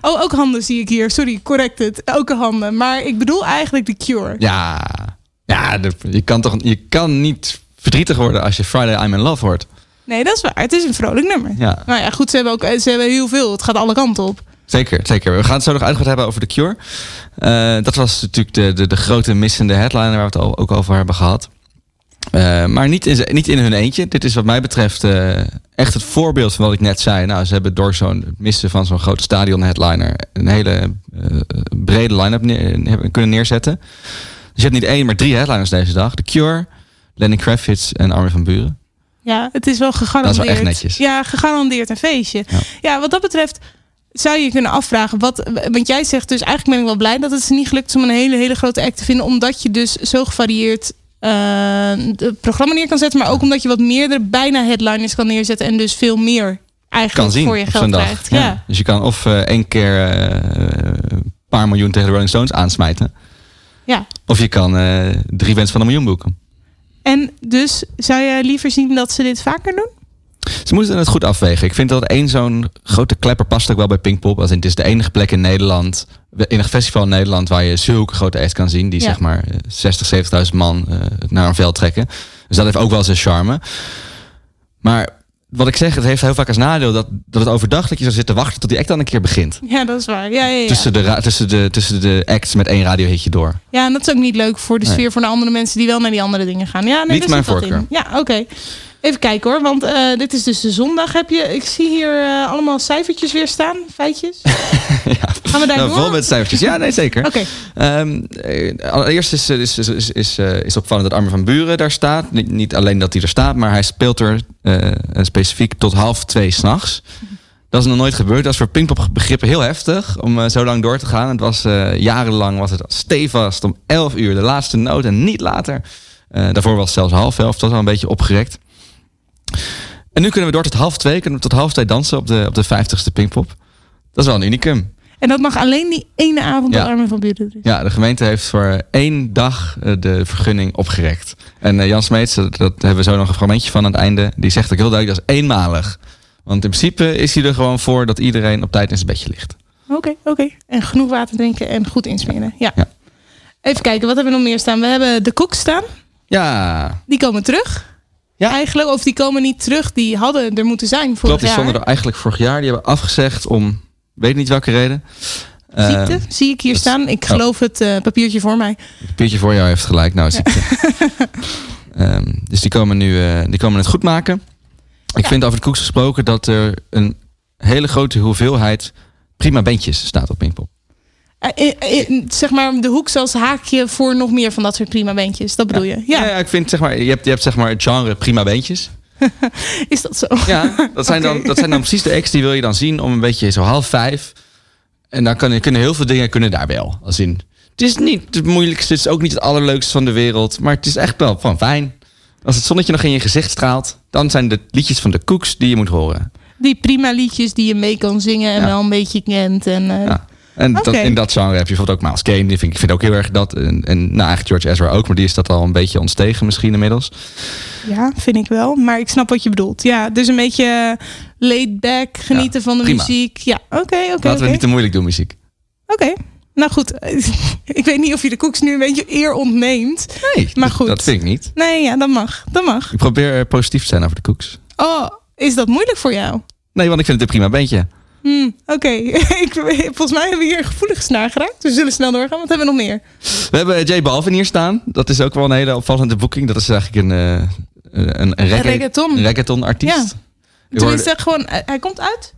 Oh, ook handen zie ik hier. Sorry, correct het. Ook handen. Maar ik bedoel eigenlijk de Cure. Ja, ja de- je, kan toch, je kan niet verdrietig worden als je Friday I'm in Love hoort. Nee, dat is waar. Het is een vrolijk nummer. Ja. Nou ja, goed, ze hebben, ook, ze hebben heel veel. Het gaat alle kanten op. Zeker, zeker. We gaan het zo nog uitgebreid hebben over The Cure. Eh, dat was natuurlijk de, de, de grote missende headliner waar we het al, ook over hebben gehad. Eh, maar niet in, niet in hun eentje. Dit is wat mij betreft eh, echt het voorbeeld van wat ik net zei. Nou, ze hebben door zo'n het missen van zo'n grote stadion headliner een hele brede line-up neer- kunnen neerzetten. Dus je hebt niet één, maar drie headliners deze dag. The Cure, Lenny Kravitz en Armin van Buren. Ja, het is wel gegarandeerd. Dat is wel echt netjes. Ja, gegarandeerd een feestje. Ja. wat dat betreft zou je kunnen afvragen. Wat, want jij zegt dus, eigenlijk ben ik wel blij dat het ze niet gelukt is om een hele, hele grote act te vinden. Omdat je dus zo gevarieerd het programma neer kan zetten. Maar ook omdat je wat meerdere bijna headliners kan neerzetten. En dus veel meer eigenlijk kan zien voor je geld krijgt. Ja. Ja. Dus je kan of eh, één keer eh, een paar miljoen tegen de Rolling Stones aansmijten. ja. Of je kan drie wens van een miljoen boeken. En dus zou je liever zien dat ze dit vaker doen? Ze moeten het goed afwegen. Ik vind dat één zo'n grote klepper past ook wel bij Pinkpop. Als in, het is de enige plek in Nederland, enig festival in Nederland waar je zulke grote acts kan zien. Die Ja. zeg maar eh, 60, 70.000 man eh, naar een veld trekken. Dus dat heeft ook wel zijn charme. Maar wat ik zeg, het heeft heel vaak als nadeel dat, dat het overdag dat je zo zit te wachten tot die act dan een keer begint. Ja, dat is waar. Ja, ja, ja. Tussen, de, tussen, de, tussen de acts met één radiohitje door. Ja, en dat is ook niet leuk voor de Nee. sfeer voor de andere mensen die wel naar die andere dingen gaan. Ja, nee, Niet mijn in. voorkeur. Ja, oké. Even kijken hoor, want eh, dit is dus de zondag. Heb je, ik zie hier eh, allemaal cijfertjes weer staan, feitjes. Gaan we daar Nou, door? vol met cijfertjes. Ja, nee, zeker. Oké. Ehm, eh, allereerst is, is, is, is, eh, is opvallend dat Armin van Buren daar staat. Niet, niet alleen dat hij er staat, maar hij speelt er specifiek tot half twee s'nachts. Dat is nog nooit gebeurd. Dat is voor Pinkpop begrippen heel heftig om zo lang door te gaan. Het was jarenlang was het stevast om 11 uur de laatste noot en niet later. Daarvoor was het zelfs half elf. Dat was al een beetje opgerekt. En nu kunnen we door tot half twee. Kunnen we tot half twee dansen op de, op de 50ste Pinkpop. Dat is wel een unicum. En dat mag alleen die ene avond Ja. dat Armin van Buren is. Ja, de gemeente heeft voor één dag eh, de vergunning opgerekt. En eh, Jan Smeets, dat, dat hebben we zo nog een fragmentje van aan het einde. Die zegt ook heel duidelijk, dat is eenmalig. Want in principe is hij er gewoon voor dat iedereen op tijd in zijn bedje ligt. Oké, oké. En genoeg water drinken en goed insmeren. Ja. Even kijken, wat hebben we nog meer staan? We hebben de koek staan. Ja, Die komen terug. Ja. Eigenlijk, of die komen niet terug. Die hadden er moeten zijn vorig klopt. Die jaar. stonden er eigenlijk vorig jaar. Die hebben afgezegd om, weet niet welke reden. Ziekte, zie ik hier staan. Ik oh. geloof het eh, papiertje voor mij. Het papiertje voor jou heeft gelijk. Nou, ziekte. Ehm, dus die komen nu eh, die komen het goed maken. Ik vind over de koeks gesproken dat er een hele grote hoeveelheid prima bandjes staat op Pinkpop. Eh, eh, eh, zeg maar de hoek als haakje voor nog meer van dat soort prima bandjes. Dat bedoel je? Ja. Ja, ik vind zeg maar, je hebt, je hebt zeg maar het genre prima beentjes. Is dat zo? Ja, dat zijn, dan, dat zijn dan precies de acts die wil je dan zien om een beetje zo half vijf. En dan kunnen, kunnen heel veel dingen kunnen daar wel. Als in, het is niet het moeilijkste, het is ook niet het allerleukste van de wereld. Maar het is echt wel van fijn. Als het zonnetje nog in je gezicht straalt, dan zijn de liedjes van de Cooks die je moet horen. Die prima liedjes die je mee kan zingen en Ja. wel een beetje kent. En, Ja. En dat, in dat genre heb je bijvoorbeeld ook Miles Kane. Die vind ik, vind ook heel erg dat. En, en nou, eigenlijk George Ezra ook, maar die is dat al een beetje ontstegen misschien inmiddels. Ja, vind ik wel. Maar ik snap wat je bedoelt. Ja, dus een beetje laid back, genieten van de prima. muziek. Ja, oké, oké. Laten we het niet te moeilijk doen, muziek. Oké. Nou goed, ik weet niet of je de koeks nu een beetje eer ontneemt. Nee, maar goed. dat vind ik niet. Nee, ja, dat mag. Dat mag. Ik probeer positief te zijn over de Cooks. Oh, is dat moeilijk voor jou? Nee, want ik vind het een prima bandje. Hm, Oké, volgens mij hebben we hier een gevoelige snaar geraakt. We zullen snel doorgaan. Wat hebben we nog meer? We hebben J Balvin hier staan. Dat is ook wel een hele opvallende boeking. Dat is eigenlijk een, eh, een, een, reggae- reggaeton. een reggaeton artiest. Ja. Je Tenminste, hoorde- gewoon, hij hij komt uit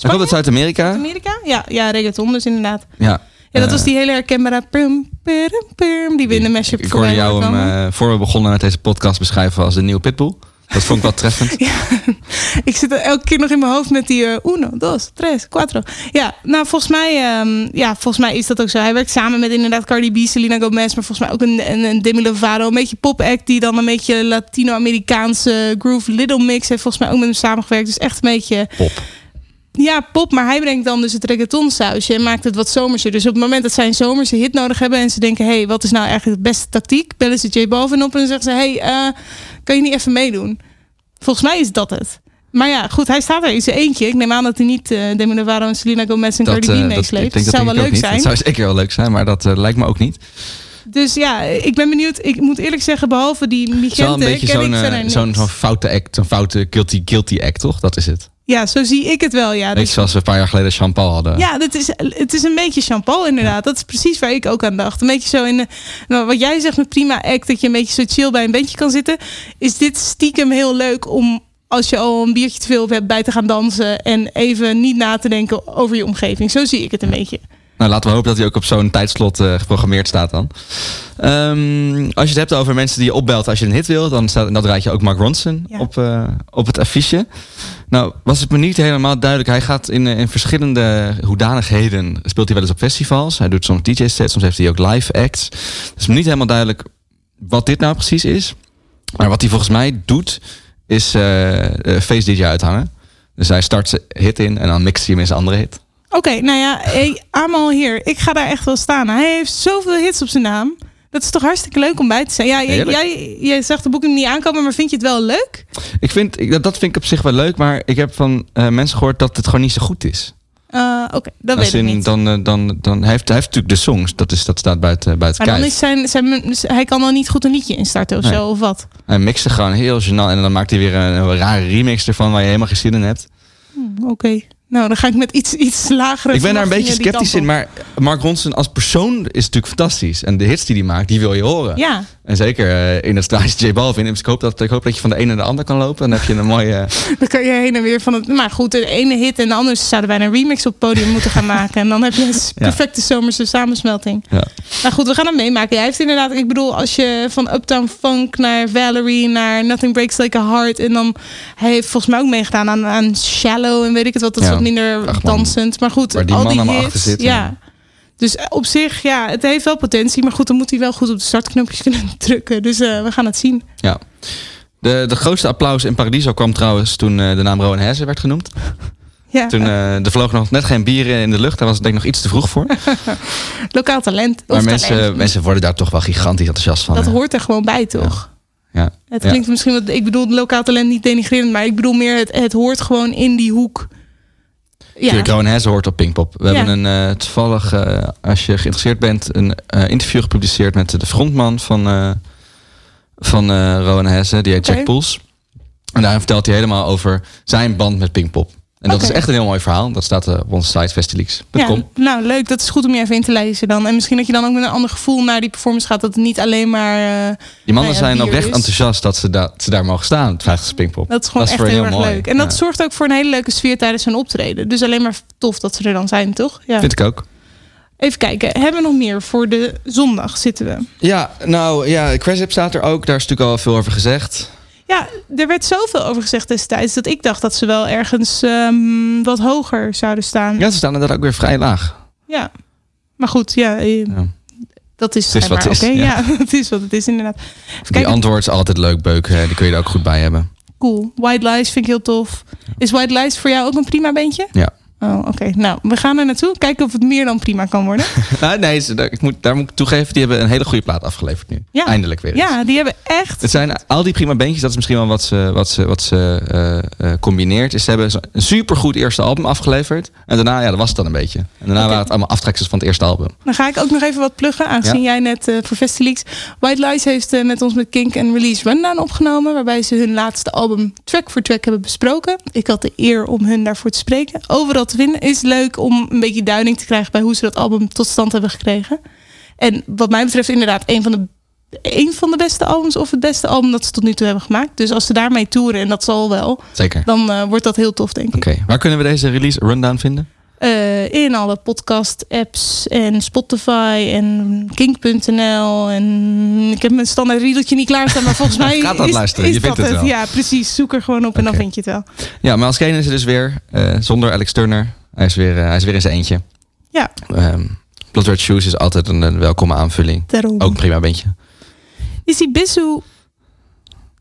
Hij komt uit Zuid-Amerika. Amerika? Ja, ja, reggaeton dus inderdaad. Ja. Ja, dat Eh, was die hele herkenbare pum, pum, pum, die we in de mashup Ik hoorde jou hem, eh, voor we begonnen met deze podcast beschrijven als de nieuwe Pitbull. Dat vond ik wel treffend. Ik zit er elke keer nog in mijn hoofd met die eh, uno, dos, tres, cuatro. Ja, nou volgens mij, ehm, ja, volgens mij is dat ook zo. Hij werkt samen met inderdaad Cardi B, Selena Gomez, maar volgens mij ook een, een, een Demi Lovato. Een beetje pop-act die dan een beetje Latino-Amerikaanse groove little mix heeft volgens mij ook met hem samengewerkt. Dus echt een beetje... Pop. Ja, pop, maar hij brengt dan dus het reggaeton sausje en maakt het wat zomerser. Dus op het moment dat zij een zomerse hit nodig hebben en ze denken, hé, hey, wat is nou eigenlijk de beste tactiek? Bellen ze J Balvin op en zeggen ze, hé, hey, eh, kan je niet even meedoen? Volgens mij is dat het. Maar ja, goed, hij staat er in zijn eentje. Ik neem aan dat hij niet uh, Demi Lovato en Selena Gomez en Cardi B eh, dat- meesleept. Dat zou wel leuk zijn. Dat zou zeker wel leuk zijn, maar dat lijkt me ook niet. Dus ja, ik ben benieuwd. Ik moet eerlijk zeggen, behalve die Het is wel een Migente beetje zo'n foute act, zo'n foute guilty, guilty act, toch? Dat is het. Ja, zo zie ik het wel, ja. Beetje Dus- zoals we een paar jaar geleden Jean-Paul hadden. Ja, dat is, het is een beetje champagne inderdaad. Dat is precies waar ik ook aan dacht. Een beetje zo in de, nou, wat jij zegt met prima act, dat je een beetje zo chill bij een bandje kan zitten. Is dit stiekem heel leuk om als je al een biertje te veel hebt bij te gaan dansen en even niet na te denken over je omgeving. Zo zie ik het een beetje. Nou, laten we hopen dat hij ook op zo'n tijdslot eh, geprogrammeerd staat dan. Ehm, als je het hebt over mensen die je opbelt als je een hit wil, dan, staat, dan draait je ook Mark Ronson Ja. op, eh, op het affiche. Nou, was het me niet helemaal duidelijk. Hij gaat in, eh, in verschillende hoedanigheden, speelt hij wel eens op festivals. Hij doet soms DJ-sets, soms heeft hij ook live acts. Het is me niet helemaal duidelijk wat dit nou precies is. Maar wat hij volgens mij doet, is face DJ uithangen. Dus hij start zijn hit in en dan mixt hij hem in zijn andere hit. Oké, nou ja, hey, Amal hier. Ik ga daar echt wel staan. Hij heeft zoveel hits op zijn naam. Dat is toch hartstikke leuk om bij te zijn. Ja, jij, jij, jij zag de boeken niet aankomen, maar vind je het wel leuk? Ik vind, ik, dat- vind ik op zich wel leuk, maar ik heb van eh, mensen gehoord dat het gewoon niet zo goed is. Eh, Oké, dat Als weet ik niet. Dan, eh, dan, dan hij heeft hij heeft natuurlijk de songs, dat, is, dat staat buiten, buiten Maar dan kijf. is zijn, zijn, hij kan dan niet goed een liedje instarten of Nee. zo, of wat? Hij mixt er gewoon heel gênant en dan maakt hij weer een, een rare remix ervan waar je helemaal geen zin in hebt. Hm, Oké, nou dan ga ik met iets, iets lagere ik ben daar een beetje sceptisch in, maar Mark Ronson als persoon is natuurlijk fantastisch. En de hits die hij maakt, die wil je horen. Ja, En zeker eh, in het straatje J Balvin. Dus ik hoop, dat, ik hoop dat je van de ene naar de ander kan lopen. Dan heb je een mooie... eh, dan kan je heen en weer van het... Maar goed, de ene hit en de andere zouden bijna een remix op het podium moeten gaan maken. En dan heb je een Ja. perfecte zomerse samensmelting. ja. Nou goed, we gaan het meemaken. Hij heeft inderdaad, ik bedoel, als je van Uptown Funk naar Valerie naar Nothing Breaks Like a Heart. En dan, hij heeft volgens mij ook meegedaan aan, aan Shallow en weet ik het wat. Dat is Ja. Minder Ach, dansend. Maar goed, Waar die al die hits. achter zit, ja. Dus op zich, ja, het heeft wel potentie. Maar goed, dan moet hij wel goed op de startknopjes kunnen drukken. Dus eh, we gaan het zien. ja. De, de grootste applaus in Paradiso kwam trouwens toen eh, de naam Rowan Hesse werd genoemd. Ja, Toen eh, er vloog nog net geen bieren in de lucht. Daar was het denk ik nog iets te vroeg voor. lokaal talent. Maar talent. mensen, mensen worden daar toch wel gigantisch enthousiast van. dat hè? hoort er gewoon bij, toch? Ja. Het Ja. klinkt misschien wat. Ik bedoel, lokaal talent niet denigrerend, maar ik bedoel meer, het, het hoort gewoon in die hoek. Ja, Rowan Hesse hoort op Pinkpop. We Ja. hebben een eh, toevallig, eh, als je geïnteresseerd bent, een eh, interview gepubliceerd met de frontman van, van Rowan Hesse, die heet Oké. Jack Poels. En daar vertelt hij helemaal over zijn band met Pinkpop. En dat is echt een heel mooi verhaal. Dat staat eh, op onze site festileaks.com. Ja, nou, leuk. Dat is goed om je even in te lezen dan. En misschien dat je dan ook met een ander gevoel naar die performance gaat. Dat het niet alleen maar... eh, Die mannen nou zijn oprecht is. enthousiast dat ze, dat ze daar mogen staan. Het vraagt Pinkpop. Dat is gewoon echt heel, erg mooi. leuk. En dat zorgt ook voor een hele leuke sfeer tijdens hun optreden. Dus alleen maar tof dat ze er dan zijn, toch? Ja. Vind ik ook. Even kijken. Hebben we nog meer voor de zondag zitten we? Ja, nou ja, Crash staat er ook. Daar is natuurlijk al veel over gezegd. Ja, er werd zoveel over gezegd destijds... dat ik dacht dat ze wel ergens ehm, wat hoger zouden staan. Ja, ze staan inderdaad ook weer vrij laag. Ja. Maar goed, ja... eh, Ja. Dat is, Het is wat het is, ja. Ja. het is wat het is inderdaad. Even Die antwoord is altijd leuk, Beuk. hè. Die kun je er ook goed bij hebben. Cool. White Lies vind ik heel tof. Is White Lies voor jou ook een prima bandje? Ja. Oh, oké. Nou, we gaan er naartoe. Kijken of het meer dan prima kan worden. Nou, nee, ze- daar- ik moet, daar moet ik toegeven, die hebben een hele goede plaat afgeleverd nu. Ja. Eindelijk weer. eens. Ja, die hebben echt... Het zijn al die prima bandjes, dat is misschien wel wat ze, wat ze, wat ze eh, eh, combineert. Is ze hebben een supergoed eerste album afgeleverd. En daarna, ja, dat was het dan een beetje. En daarna waren het allemaal aftreksels van het eerste album. Dan ga ik ook nog even wat pluggen, aangezien Ja. jij net eh voor Festileaks... White Lies heeft met ons met Kink een release rundown opgenomen... waarbij ze hun laatste album track voor track hebben besproken. Ik had de eer om hun daarvoor te spreken. Overal te vinden is leuk om een beetje duiding te krijgen... bij hoe ze dat album tot stand hebben gekregen. En wat mij betreft inderdaad een van de een van de beste albums of het beste album dat ze tot nu toe hebben gemaakt. Dus als ze daarmee toeren, en dat zal wel, Zeker. dan eh, wordt dat heel tof, denk ik. Oké, waar kunnen we deze release rundown vinden? Eh, in alle podcast-apps en Spotify en Kink.nl. En ik heb mijn standaard riedeltje niet klaarstaan, maar volgens mij Gaat dat is, luisteren, is je vindt het wel. Ja, precies. Zoek er gewoon op en dan vind je het wel. Ja, maar als Kane is er dus weer. eh, zonder Alex Turner. Hij is weer, eh, hij is weer in zijn eentje. Ja, Ehm Blood Red Shoes is altijd een, een welkome aanvulling. daarom. Ook een prima bandje. Is die Bissou...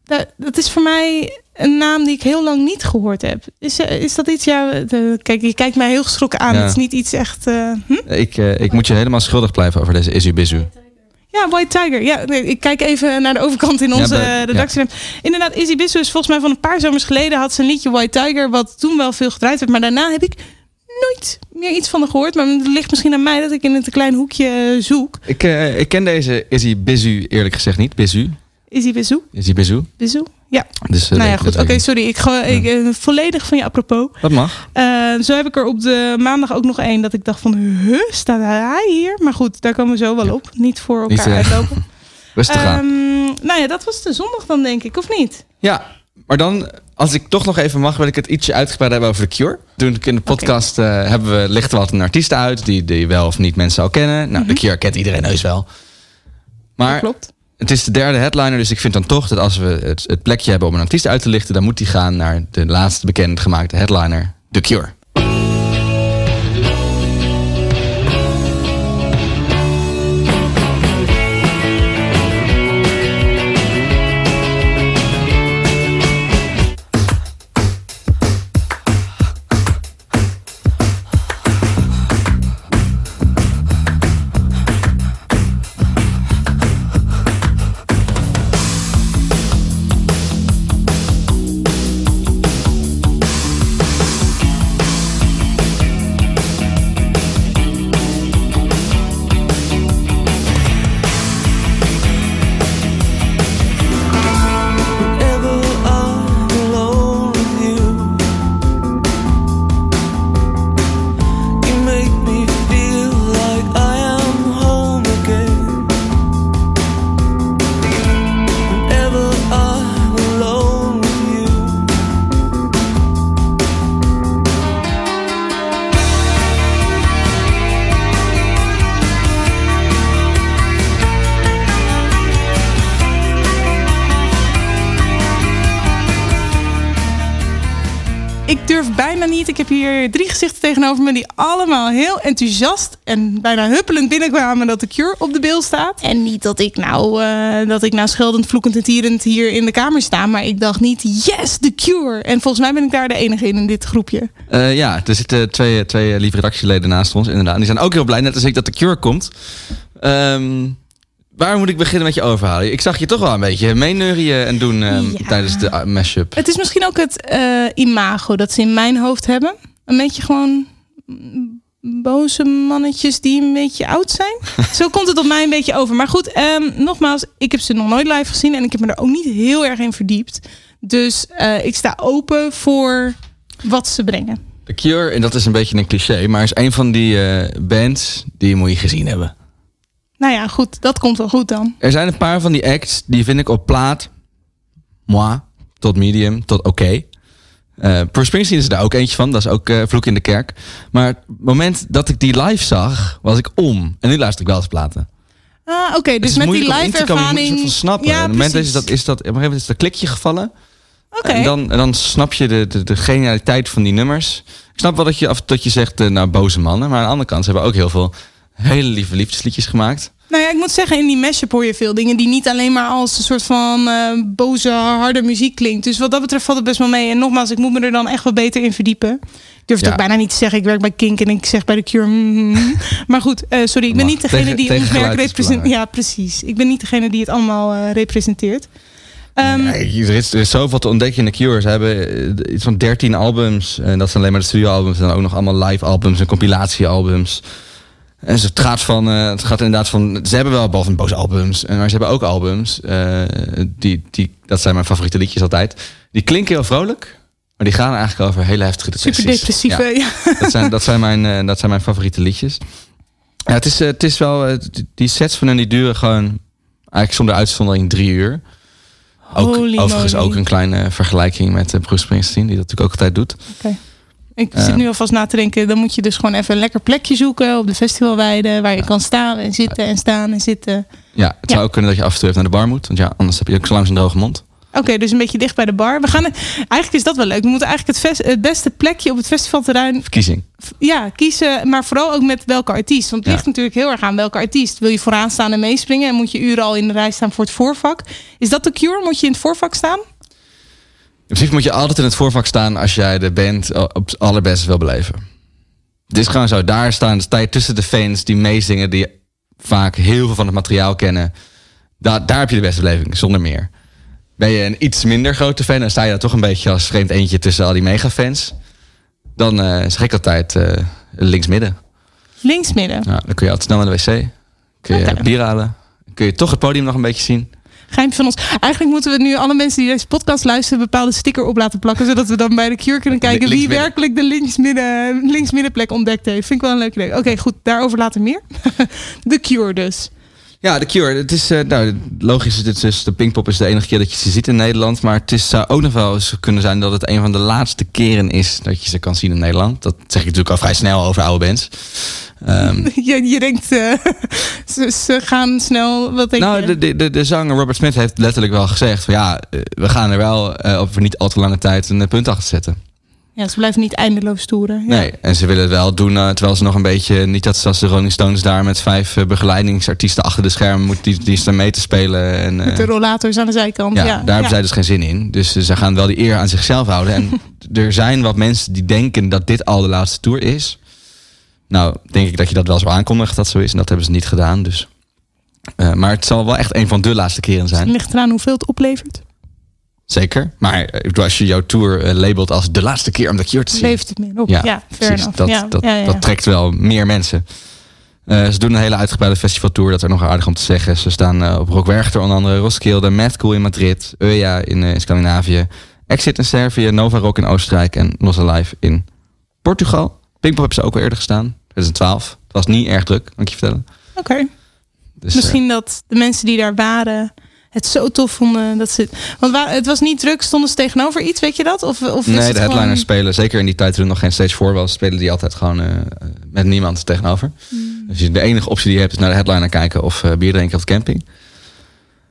Dat, dat is voor mij... een naam die ik heel lang niet gehoord heb. Is, eh, is dat iets? Ja, de, kijk, je kijkt mij heel geschrokken aan. Ja. Het is niet iets echt. eh, hm? Ik, eh, ik moet je helemaal schuldig blijven over deze Izu Bizu. Ja, White Tiger. Ja, ik kijk even naar de overkant in Ja, onze bij- redactie. Inderdaad, Izzy Bissou is volgens mij van een paar zomers geleden had ze een liedje White Tiger, wat toen wel veel gedraaid werd. Maar daarna heb ik nooit meer iets van haar gehoord. Maar het ligt misschien aan mij dat ik in een te klein hoekje zoek. Ik, ik ken deze Izzy Bizu eerlijk gezegd niet. Bizu. Izzy Bissou? Izzy Bizu. Bissou? Ja. Dus, eh, nou ja, goed. Oké, sorry. Ik ga ik, eh, volledig van je apropos. Dat mag. Eh, zo heb ik er op de maandag ook nog één dat ik dacht van, huh, staat hij hier? Maar goed, daar komen we zo wel op. Niet voor elkaar Niet, uitlopen. Rustig aan. Ehm, nou ja, dat was de zondag dan denk ik, of niet? Ja, maar dan, als ik toch nog even mag, wil ik het ietsje uitgebreid hebben over The Cure. Toen ik in de podcast eh, hebben we, lichten we wat een artiesten uit die, die wel of niet mensen zou kennen. Nou, The Cure kent iedereen heus wel. Maar klopt. Het is de derde headliner, dus ik vind dan toch dat als we het, het plekje hebben om een artiest uit te lichten, dan moet die gaan naar de laatste bekendgemaakte headliner, The Cure. Allemaal heel enthousiast en bijna huppelend binnenkwamen dat de Cure op de bil staat. En niet dat ik nou, eh, dat ik nou scheldend, vloekend en tierend hier in de kamer sta, maar ik dacht niet, yes, de Cure. En volgens mij ben ik daar de enige in in dit groepje. Eh, ja, er zitten twee, twee lieve redactieleden naast ons, inderdaad. En die zijn ook heel blij, net als ik, dat de Cure komt. Ehm, waar moet ik beginnen met je overhalen? Ik zag je toch wel een beetje meeneurien en doen Ja. tijdens de uh, mashup. Het is misschien ook het eh, imago dat ze in mijn hoofd hebben. Een beetje gewoon boze mannetjes die een beetje oud zijn. Zo komt het op mij een beetje over. Maar goed, ehm, nogmaals, ik heb ze nog nooit live gezien en ik heb me er ook niet heel erg in verdiept. Dus eh, ik sta open voor wat ze brengen. The Cure, en dat is een beetje een cliché, maar is een van die eh, bands die moet je gezien hebben. Nou ja, goed, dat komt wel goed dan. Er zijn een paar van die acts, die vind ik op plaat, moi, tot medium, tot oké. Bruce Springsteen is er daar ook eentje van, dat is ook eh, Vloek in de Kerk. Maar het moment dat ik die live zag, was ik om. En nu luister ik wel eens platen. Ah, oké, dus met die live moet ervaring. snappen. Ja, en op het moment is dat, is dat, op een gegeven is dat klikje gevallen. Oké. En, dan, en dan snap je de, de, de genialiteit van die nummers. Ik snap wel dat je, af, dat je zegt, eh, nou, boze mannen. Maar aan de andere kant, ze hebben ook heel veel hele lieve liefdesliedjes gemaakt. Nou ja, ik moet zeggen, in die mashup hoor je veel dingen die niet alleen maar als een soort van eh, boze, harde muziek klinkt. Dus wat dat betreft valt het best wel mee. En nogmaals, ik moet me er dan echt wel beter in verdiepen. Ik durf het Ja. ook bijna niet te zeggen. Ik werk bij Kink en ik zeg bij de Cure. mm. Maar goed, eh, sorry, ik ben Mag. niet degene Tegen- die tegen ons merk representeert. Ja, precies. Ik ben niet degene die het allemaal eh, representeert. Ehm, Nee, er, is, er is zoveel te ontdekken in de Cure. Ze hebben iets van 13 albums. En dat zijn alleen maar de studioalbums. En dan ook nog allemaal live albums en compilatiealbums. En ze- het gaat van, eh, het gaat inderdaad van, ze hebben wel behalve boze albums, en maar ze hebben ook albums, eh, die, die, dat zijn mijn favoriete liedjes altijd. Die klinken heel vrolijk, maar die gaan eigenlijk over hele heftige depressies. super depressieve. Ja. Dat zijn, dat zijn, mijn, eh, dat zijn mijn favoriete liedjes. Ja, het is, eh, het is wel, eh, die- sets van hen die duren gewoon, eigenlijk zonder uitzondering drie uur. Ook, Holy overigens moly. ook een kleine vergelijking met eh, Bruce Springsteen, die dat natuurlijk ook altijd doet. Oké. Ik zit nu alvast na te denken. Dan moet je dus gewoon even een lekker plekje zoeken op de festivalweide. Waar je kan staan en zitten en staan en zitten. Ja, het zou ook kunnen dat je af en toe even naar de bar moet, want ja, anders heb je ook zo langs een droge mond. Oké, dus een beetje dicht bij de bar. We gaan, eigenlijk is dat wel leuk. We moeten eigenlijk het, beste plekje op het festivalterrein Verkiezing. ja, kiezen. Maar vooral ook met welke artiest. Want het Ja. ligt natuurlijk heel erg aan welke artiest. Wil je vooraan staan en meespringen? En moet je uren al in de rij staan voor het voorvak? Is dat de cure? Moet je in het voorvak staan? Principe moet je altijd in het voorvak staan als jij de band op het allerbeste wil beleven. Het is gewoon zo. Daar staan, sta je tussen de fans die meezingen, die vaak heel veel van het materiaal kennen. Daar, daar heb je de beste beleving, zonder meer. Ben je een iets minder grote fan en sta je dan toch een beetje als vreemd eentje tussen al die megafans. Dan eh zeg ik altijd eh links-midden. Linksmidden. Ja, dan kun je altijd snel naar de wc. Kun je bier halen. Dan kun je toch het podium nog een beetje zien. Geheim van ons. Eigenlijk moeten we nu alle mensen die deze podcast luisteren... een bepaalde sticker op laten plakken... zodat we dan bij de Cure kunnen kijken... wie werkelijk de linksmidden, linksmiddenplek ontdekt heeft. Vind ik wel een leuk idee. Oké, goed. Daarover later meer. de Cure dus. Ja, de Cure. Het is, eh, nou, logisch is dit dus, de Pinkpop is de enige keer dat je ze ziet in Nederland. Maar het is, zou ook nog wel eens kunnen zijn dat het een van de laatste keren is dat je ze kan zien in Nederland. Dat zeg ik natuurlijk al vrij snel over oude bands. Ehm, je, je denkt, eh, ze, ze gaan snel... Wat denk nou, je? de, de, de, de zanger Robert Smith heeft letterlijk wel gezegd van ja, eh, we gaan er wel eh, op niet al te lange tijd een punt achter zetten. Ja, ze blijven niet eindeloos toeren. Ja. Nee, en ze willen het wel doen eh, terwijl ze nog een beetje, niet dat zoals de Rolling Stones daar met vijf eh, begeleidingsartiesten achter de schermen moet die, die staan mee te spelen. En, eh, Met de rollators aan de zijkant. Ja, Ja, daar hebben zij dus geen zin in. Dus eh, ze gaan wel die eer aan zichzelf houden. En er zijn wat mensen die denken dat dit al de laatste tour is. Nou, denk ik dat je dat wel zo aankondigt dat zo is. En dat hebben ze niet gedaan. Dus. Eh, maar het zal wel echt een van de laatste keren Het zijn. ligt eraan hoeveel het oplevert. Zeker. Maar eh, als je jouw tour eh, labelt als de laatste keer om de Cure te zien. Levert het meer op. Ja, precies. Dat, ja, dat, ja, ja. dat trekt wel meer mensen. Eh, ze doen een hele uitgebreide festivaltour, dat is nog aardig om te zeggen. Ze staan op Rock Werchter onder andere, Roskilde, Mad Cool in Madrid, Euja in, in Scandinavië, Exit in Servië, Nova Rock in Oostenrijk en Los Alive in Portugal. Pinkpop hebben ze ook al eerder gestaan, 2012. Het was niet erg druk, kan ik je vertellen. Oké. Dus, Misschien dat de mensen die daar waren het zo tof vonden. Dat ze, want waar, het was niet druk, stonden ze tegenover iets, weet je dat? Of, of is nee, het de headliners gewoon- spelen, zeker in die tijd toen er nog geen stage 4 was, spelen die altijd gewoon eh, met niemand tegenover. Hmm. Dus je- de enige optie die je hebt is naar de headliner kijken of eh, bier drinken op de camping.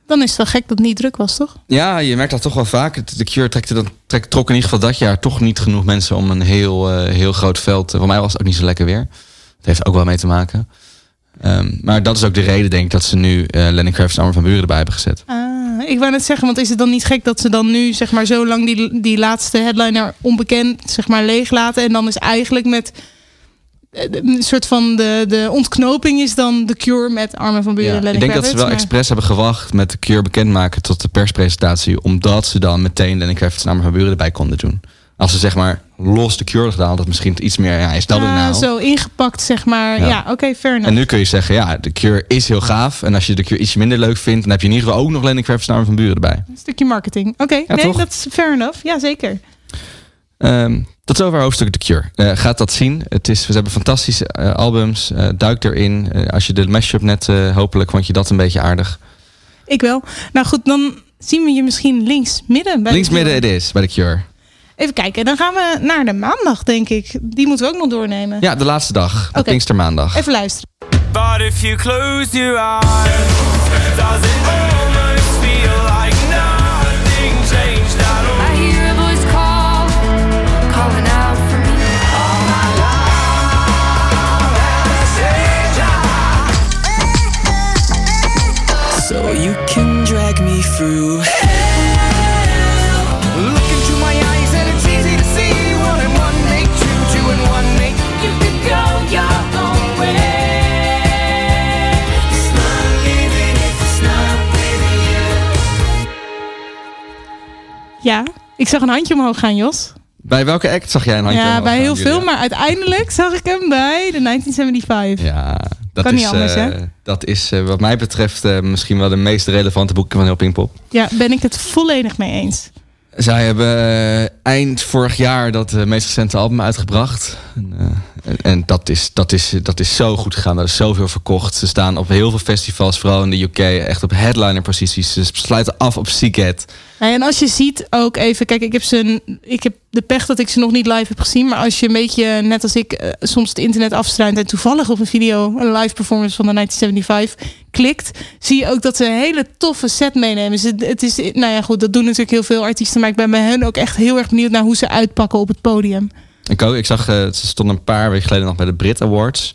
Dan is het wel gek dat het niet druk was, toch? Ja, je merkt dat toch wel vaak. De Cure trekt, dan, trekt, trok in ieder geval dat jaar toch niet genoeg mensen om een heel, eh, heel groot veld. Voor mij was het ook niet zo lekker weer. Dat heeft ook wel mee te maken. Ehm, maar dat is ook de reden, denk ik, dat ze nu eh Lenny Kravitz en Armin van Buren erbij hebben gezet. Ah, ik wou net zeggen, want is het dan niet gek dat ze dan nu zeg maar zo lang die, die laatste headliner onbekend zeg maar leeg laten en dan is eigenlijk met eh, een soort van de, de ontknoping is dan de cure met Armin van Buren en Lenny ik denk dat ze wel maar- expres hebben gewacht met de Cure bekendmaken tot de perspresentatie. Omdat ze dan meteen Lenny Kravitz en Armin van Buren erbij konden doen. Als ze zeg maar los de Cure gedaan, het misschien iets meer, ja, is dat het Ah, nou? zo ingepakt zeg maar. Ja. Ja, oké, fair enough. En nu kun je zeggen, ja, de Cure is heel gaaf. En als je de Cure ietsje minder leuk vindt, dan heb je in ieder geval ook nog Lenny Kravitz van Buren erbij. Een stukje marketing. Oké, Ja, nee, dat is fair enough. Ja, zeker. Ehm, tot zover hoofdstuk The Cure. Eh, gaat dat zien. Het is, we hebben fantastische eh, albums. Eh, duik erin. Als je de mashup net, hopelijk vond je dat een beetje aardig. Ik wel. Nou goed, dan zien we je misschien links midden. Bij de Links midden het is bij The Cure. Even kijken, dan gaan we naar de maandag, denk ik. Die moeten we ook nog doornemen. Ja, de laatste dag. De Oké. Pinkstermaandag. Even luisteren. But if you close your eyes, does it almost feel like nothing changed at all? I hear a voice call, calling out for me. All my So you can drag me through Ja, ik zag een handje omhoog gaan, Jos. Bij welke act zag jij een handje ja, omhoog bij gaan, heel Julia? veel, maar uiteindelijk zag ik hem bij de 1975. Ja, dat Kan is, niet anders, eh, hè? dat is eh, wat mij betreft eh, misschien wel de meest relevante boeken van heel Pinkpop. Ja, ben ik het volledig mee eens. Zij hebben eh, eind vorig jaar dat eh, meest recente album uitgebracht. En, eh, en, dat, is, dat, is, dat is zo goed gegaan. Er is zoveel verkocht. Ze staan op heel veel festivals, vooral in de UK, echt op headliner posities. Ze sluiten af op Seagate. En als je ziet ook even, kijk, ik heb, ze, ik heb de pech dat ik ze nog niet live heb gezien. Maar als je een beetje, net als ik, soms het internet afstruint en toevallig op een video, een live performance van de 1975 klikt, zie je ook dat ze een hele toffe set meenemen. Ze, het is, nou ja, goed, dat doen natuurlijk heel veel artiesten. Maar ik ben bij hen ook echt heel erg benieuwd naar hoe ze uitpakken op het podium. Ik, ook, ik zag, eh, ze stonden een paar weken geleden nog bij de Brit Awards.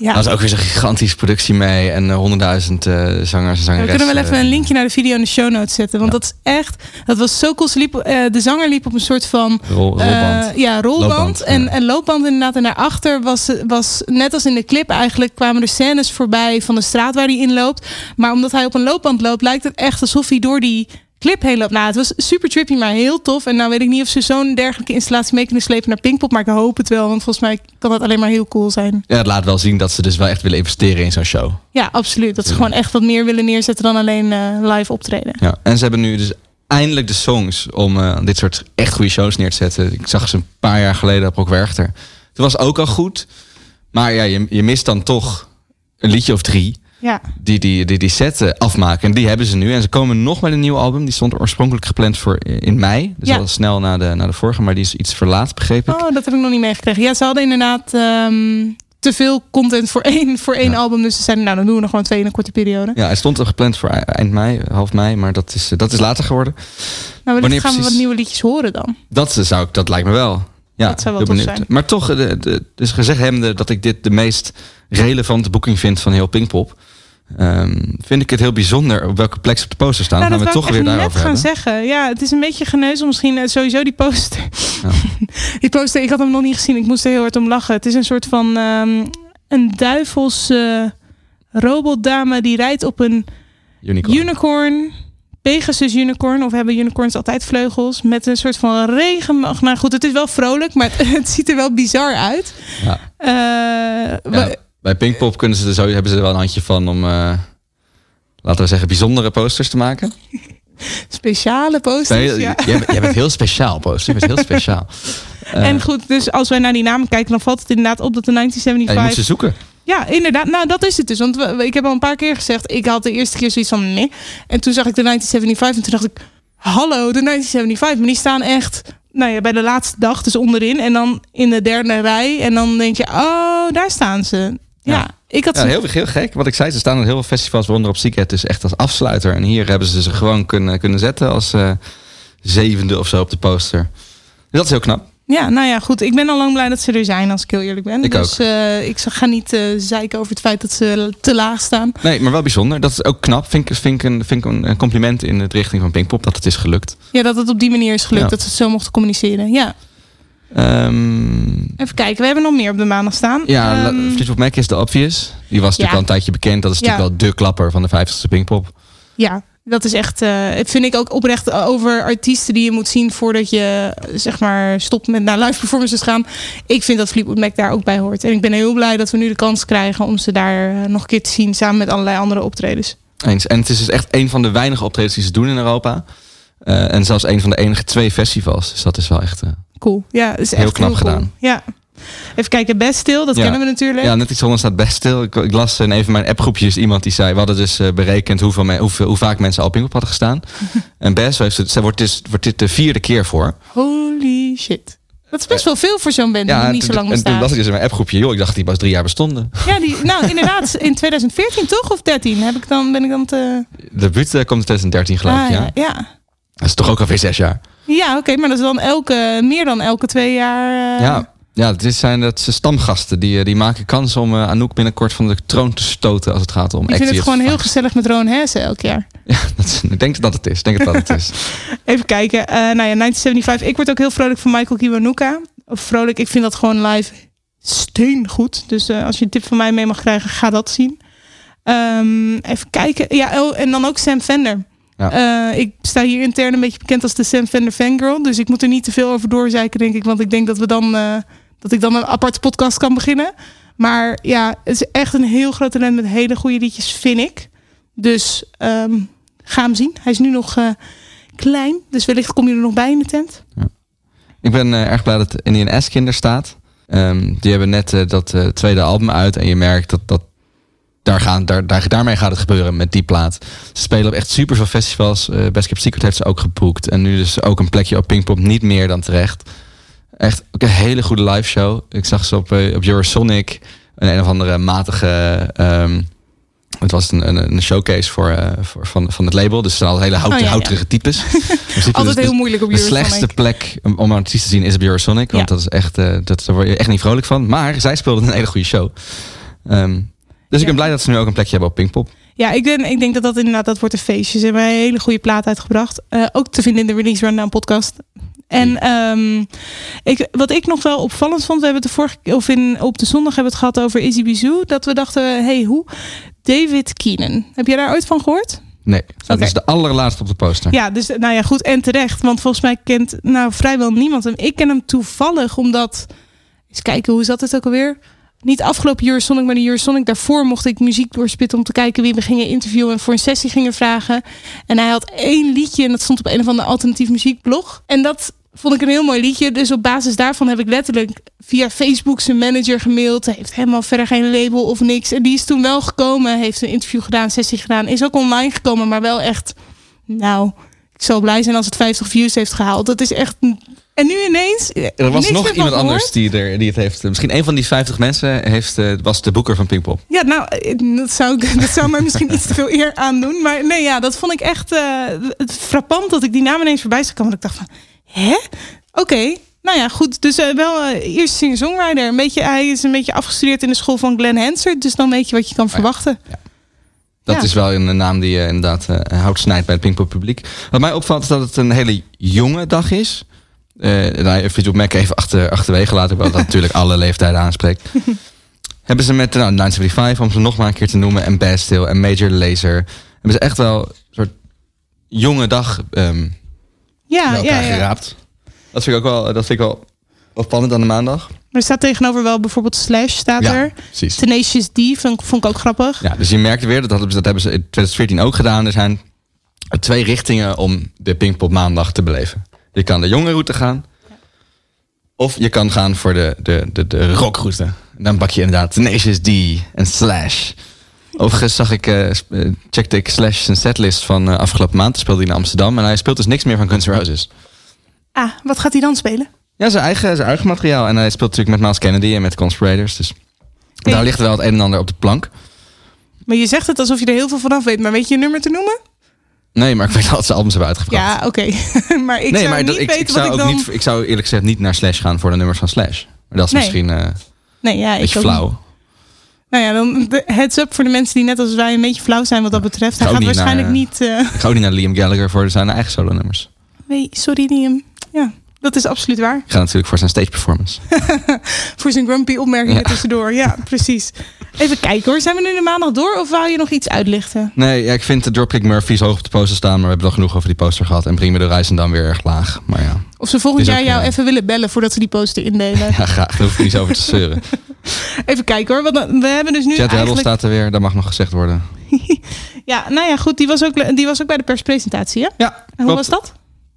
Ja. Dat is ook weer zo'n gigantische productie mee. En eh, honderdduizend eh, zangers en Ja, zangeressen. we kunnen wel even een linkje naar de video in de show notes zetten. Want dat is echt, dat was zo cool. Liep, eh, de zanger liep op een soort van Rol- rolband. ja, rolband. Loopband, en, en loopband inderdaad. En daarachter was, was, net als in de clip eigenlijk, kwamen er scènes voorbij van de straat waar hij in loopt. Maar omdat hij op een loopband loopt, lijkt het echt alsof hij door die clip heen loopt. Nou, het was super trippy, maar heel tof. En nou weet ik niet of ze zo'n dergelijke installatie mee kunnen slepen naar Pinkpop. Maar ik hoop het wel, want volgens mij kan dat alleen maar heel cool zijn. Ja, het laat wel zien dat ze dus wel echt willen investeren in zo'n show. Ja, absoluut. Dat ze gewoon echt wat meer willen neerzetten dan alleen eh, live optreden. Ja. En ze hebben nu dus eindelijk de songs om eh, dit soort echt goede shows neer te zetten. Ik zag ze een paar jaar geleden op Rock Werchter. Het was ook al goed. Maar ja, je, je mist dan toch een liedje of drie Ja. die die, die, die set eh, afmaken. En die hebben ze nu. En ze komen nog met een nieuw album. Die stond oorspronkelijk gepland voor eh, in mei. Dus Ja. al snel na de, na de vorige. Maar die is iets verlaat, begreep ik. Oh, dat heb ik nog niet meegekregen. Ja, ze hadden inderdaad ehm, te veel content voor één, voor één album. Dus ze zeiden, nou, dan doen we nog gewoon twee in een korte periode. Ja, hij stond al gepland voor e- eind mei, half mei. Maar dat is, eh, dat is later geworden. Nou, Wanneer gaan we wat nieuwe liedjes horen dan. Dat zou ik, dat lijkt me wel. Ja, Dat zou wel tof zijn. Maar toch, de, de, dus gezegd hebbende dat ik dit de meest relevante boeking vind van heel Pinkpop. Ehm, vind ik het heel bijzonder op welke plek ze op de poster staan. nou, gaan we het toch weer daarover gaan hebben. zeggen. Ja, het is een beetje geneuzel misschien. eh, Sowieso die poster. die poster, ik had hem nog niet gezien. Ik moest er heel hard om lachen. Het is een soort van ehm, een duivelse robotdame die rijdt op een Unicorn. unicorn. Pegasus unicorn. Of hebben unicorns altijd vleugels? Met een soort van regen. Nou goed, het is wel vrolijk, maar het, het ziet er wel bizar uit. Ja. Eh, Ja, bij Pinkpop kunnen ze zo, hebben ze er wel een handje van om, eh, laten we zeggen, bijzondere posters te maken. speciale posters. Nee, ja. jij, bent- jij bent heel speciaal, poster. Je bent heel speciaal. Eh, En goed, dus als wij naar die namen kijken, dan valt het inderdaad op dat de ja, 1975. je moet ze zoeken. Ja, inderdaad. Nou, dat is het dus. Want we- ik heb al een paar keer gezegd, ik had de eerste keer zoiets van nee. En toen zag ik de 1975 en toen dacht ik, hallo, de 1975. Maar die staan echt, nou ja, bij de laatste dag, dus onderin. En dan in de derde rij. En dan denk je, oh, daar staan ze. Ja, ik had Ja, heel, heel gek. Wat ik zei, ze staan op heel veel festivals, waaronder op Seagate, dus echt als afsluiter. En hier hebben ze ze gewoon kunnen, kunnen zetten als eh, zevende of zo op de poster. Dus dat is heel knap. Ja, nou ja, goed. Ik ben al lang blij dat ze er zijn, als ik heel eerlijk ben. Ik dus ook. eh, ik ga niet eh, zeiken over het feit dat ze te laag staan. Nee, maar wel bijzonder. Dat is ook knap. Vind ik, vind ik, een, vind ik een compliment in de richting van Pinkpop dat het is gelukt. Ja, dat het op die manier is gelukt, Ja. dat ze het zo mochten communiceren. Ja, Ehm, even kijken. We hebben nog meer op de maandag staan. ja, um, Fleetwood Mac is de obvious. Die was natuurlijk Ja. al een tijdje bekend. Dat is natuurlijk Ja. wel de klapper van de 50ste Pinkpop. Ja, dat is echt, eh, vind ik ook oprecht over artiesten die je moet zien voordat je zeg maar stopt met naar live performances gaan. Ik vind dat Fleetwood Mac daar ook bij hoort. En ik ben heel blij dat we nu de kans krijgen om ze daar eh, nog een keer te zien samen met allerlei andere optredens. Eens. En het is dus echt een van de weinige optredens die ze doen in Europa. Eh, en zelfs een van de enige twee festivals. Dus dat is wel echt... Cool. Ja, is Heel echt knap heel cool. gedaan. Ja. Even kijken, Best Stil, dat Ja. kennen we natuurlijk. Ja, net iets onder staat best stil. Ik, ik las in een van mijn appgroepjes iemand die zei... we hadden dus eh, berekend hoeveel me- hoeveel, hoe vaak mensen al op hadden gestaan. en best heeft het, ze wordt, dus, wordt dit de vierde keer voor. Holy shit. Dat is best wel veel voor zo'n band die nog niet zo lang en toen bestaat. las ik dus in mijn appgroepje... joh, ik dacht dat die pas drie jaar bestonden. Ja, die, nou inderdaad, in 2014 toch? Of 13? Heb ik dan, ben ik dan te... De debuut eh, komt in 2013 geloof ik, Ah, ja. ja. ja. Dat is toch ook alweer zes jaar. Ja, oké, maar dat is dan elke, meer dan elke twee jaar. eh, Ja, ja dit zijn dat ze stamgasten. Die, eh, die maken kans om eh, Anouk binnenkort van de troon te stoten... als het gaat om Ik vind het gewoon heel gezellig met Rowan Hesse elk jaar. Dat is- ik denk dat het is. Denk dat dat het is. Even kijken. eh nou ja, 1975. Ik word ook heel vrolijk van Michael Kiwanuka. Of vrolijk, ik vind dat gewoon live steengoed. Dus als je een tip van mij mee mag krijgen, ga dat zien. Ehm, even kijken. Ja, oh, en dan ook Sam Fender. Ja. Eh, ik sta hier intern een beetje bekend als de Sam Fender fangirl. Dus ik moet er niet te veel over doorzeiken, denk ik. Want ik denk dat we dan eh, dat ik dan een aparte podcast kan beginnen. Maar ja, het is echt een heel groot talent met hele goede liedjes, vind ik. Dus ehm, ga hem zien. Hij is nu nog eh, klein. Dus wellicht kom je er nog bij in de tent. Ik ben erg blij dat Indian Askin er staat. Ehm, die hebben net dat tweede album uit. En je merkt dat, dat daar gaan, daar, daar, daarmee gaat het gebeuren met die plaat. Ze spelen op echt super veel festivals. Eh Best Kept Secret heeft ze ook geboekt. En nu dus ook een plekje op Pinkpop. Niet meer dan terecht. Echt ook een hele goede live show. Ik zag ze op, eh, op Eurosonic. Een een of andere matige... ehm, het was een, een, een showcase voor, eh, voor, van, van het label. Dus het zijn al hele hout, Oh, ja, ja. houterige types. Altijd dus heel de- moeilijk op De Eurosonic. slechtste plek om, een artiest te zien is op Eurosonic. Want Ja. dat is echt, dat, daar word je echt niet vrolijk van. Maar zij speelden een hele goede show. Ehm, dus ik ben blij dat ze nu ook een plekje hebben op Pinkpop. Ja, ik, ben, ik denk dat dat inderdaad, dat wordt een feestje. Ze hebben een hele goede plaat uitgebracht. Eh, ook te vinden in de Release Rundown podcast. En ehm, ik, wat ik nog wel opvallend vond, we hebben het de vorige of in, op de zondag hebben we het gehad over Izzy Bizou. Dat we dachten, hey, hoe? David Keenan. Heb jij daar ooit van gehoord? Nee, dat is de allerlaatste op de poster. Ja, dus nou ja, goed en terecht. Want volgens mij kent nou vrijwel niemand hem. Ik ken hem toevallig omdat. Eens kijken, hoe zat het ook alweer? Niet afgelopen Eurosonic, maar de daarvoor mocht ik muziek doorspitten om te kijken wie we gingen interviewen en voor een sessie gingen vragen. En hij had één liedje en dat stond op een of andere alternatief muziekblog. En dat vond ik een heel mooi liedje. Dus op basis daarvan heb ik letterlijk via Facebook zijn manager gemaild. Hij heeft helemaal verder geen label of niks. En die is toen wel gekomen, heeft een interview gedaan, sessie gedaan. Is ook online gekomen, maar wel echt, nou, ik zal blij zijn als het 50 views heeft gehaald. Dat is echt. En nu ineens. Er was nog iemand anders die, er, die het heeft. Misschien een van die 50 mensen heeft, eh, was de boeker van Pinkpop. Ja, nou, eh, dat zou, ik- dat zou mij misschien iets te veel eer aandoen. Maar nee, ja, dat vond ik echt eh, het frappant dat ik die naam ineens voorbij zag komen. Dat ik dacht van, hè? Oké. Nou ja, goed. Dus eh, wel eh eerst singer-songwriter. Een beetje, hij is een beetje afgestudeerd in de school van Glenn Hansard. Dus dan weet je wat je kan verwachten. Dat Ja. is wel een naam die eh, inderdaad eh, hout snijdt bij het Pinkpop publiek. Wat mij opvalt is dat het een hele jonge dag is. Eh nou, Fleetwood Mac even achter, achterwege laten, omdat dat natuurlijk alle leeftijden aanspreekt. Hebben ze met nou, 975, om ze nog maar een keer te noemen, en Bastille en Major Laser. Hebben ze echt wel een soort jonge dag ehm Ja, bij ja, elkaar ja. geraapt. Dat vind ik ook wel, dat vind ik wel opvallend aan de maandag. Er staat tegenover wel bijvoorbeeld Slash staat Ja, er. precies. Tenacious D vond, vond ik ook grappig. Ja, dus je merkt weer, dat, hadden dat hebben ze in 2014 ook gedaan. Er zijn twee richtingen om de Pinkpop maandag te beleven. Je kan de jonge route gaan. Of je kan gaan voor de, de, de, de rockroute. Dan pak je inderdaad Tenacious D en Slash. Overigens zag ik, eh, checkte ik Slash zijn setlist van eh, afgelopen maand. Speelde hij in Amsterdam. En hij speelt dus niks meer van Guns N' Roses. Ah, wat gaat hij dan spelen? Ja, zijn eigen, zijn eigen materiaal. En hij speelt natuurlijk met Miles Kennedy en met Conspirators. Dus daar ligt wel het een en ander op de plank. Maar je zegt het alsof je er heel veel vanaf weet. Maar weet je een nummer te noemen? Nee, maar ik weet wel dat ze albums hebben uitgebracht. Ja, oké. maar ik nee, zou maar niet dat- ik, weten ik wat zou ik ook niet, ik zou eerlijk gezegd niet naar Slash gaan voor de nummers van Slash. Maar dat is Nee. misschien eh Nee, ja, een ik beetje ook flauw. niet. Nou ja, dan de heads up voor de mensen die net als wij een beetje flauw zijn wat dat betreft. Hij gaat niet waarschijnlijk naar- niet... eh, Ik ga ook niet naar Liam Gallagher voor zijn eigen solo nummers. Nee, sorry Liam. Ja, dat is absoluut waar. Ga natuurlijk voor zijn stage performance. Voor zijn grumpy opmerkingen Ja. tussendoor. Ja, precies. Even kijken hoor. Zijn we nu de maandag door of wou je nog iets uitlichten? Nee, ja, ik vind de Dropkick Murphys hoog op de poster staan. Maar we hebben al genoeg over die poster gehad. En Me The Horizon dan weer erg laag. Maar ja, Of ze volgend jaar ook, jou ja. even willen bellen voordat ze die poster indelen. ja graag. Daar hoef ik niet zo over te zeuren. Even kijken hoor. Want we hebben dus nu Rebel eigenlijk... staat er weer. Dat mag nog gezegd worden. Ja, nou ja, goed. Die was ook, die was ook bij de perspresentatie, hè? Ja. En hoe klopt. was dat?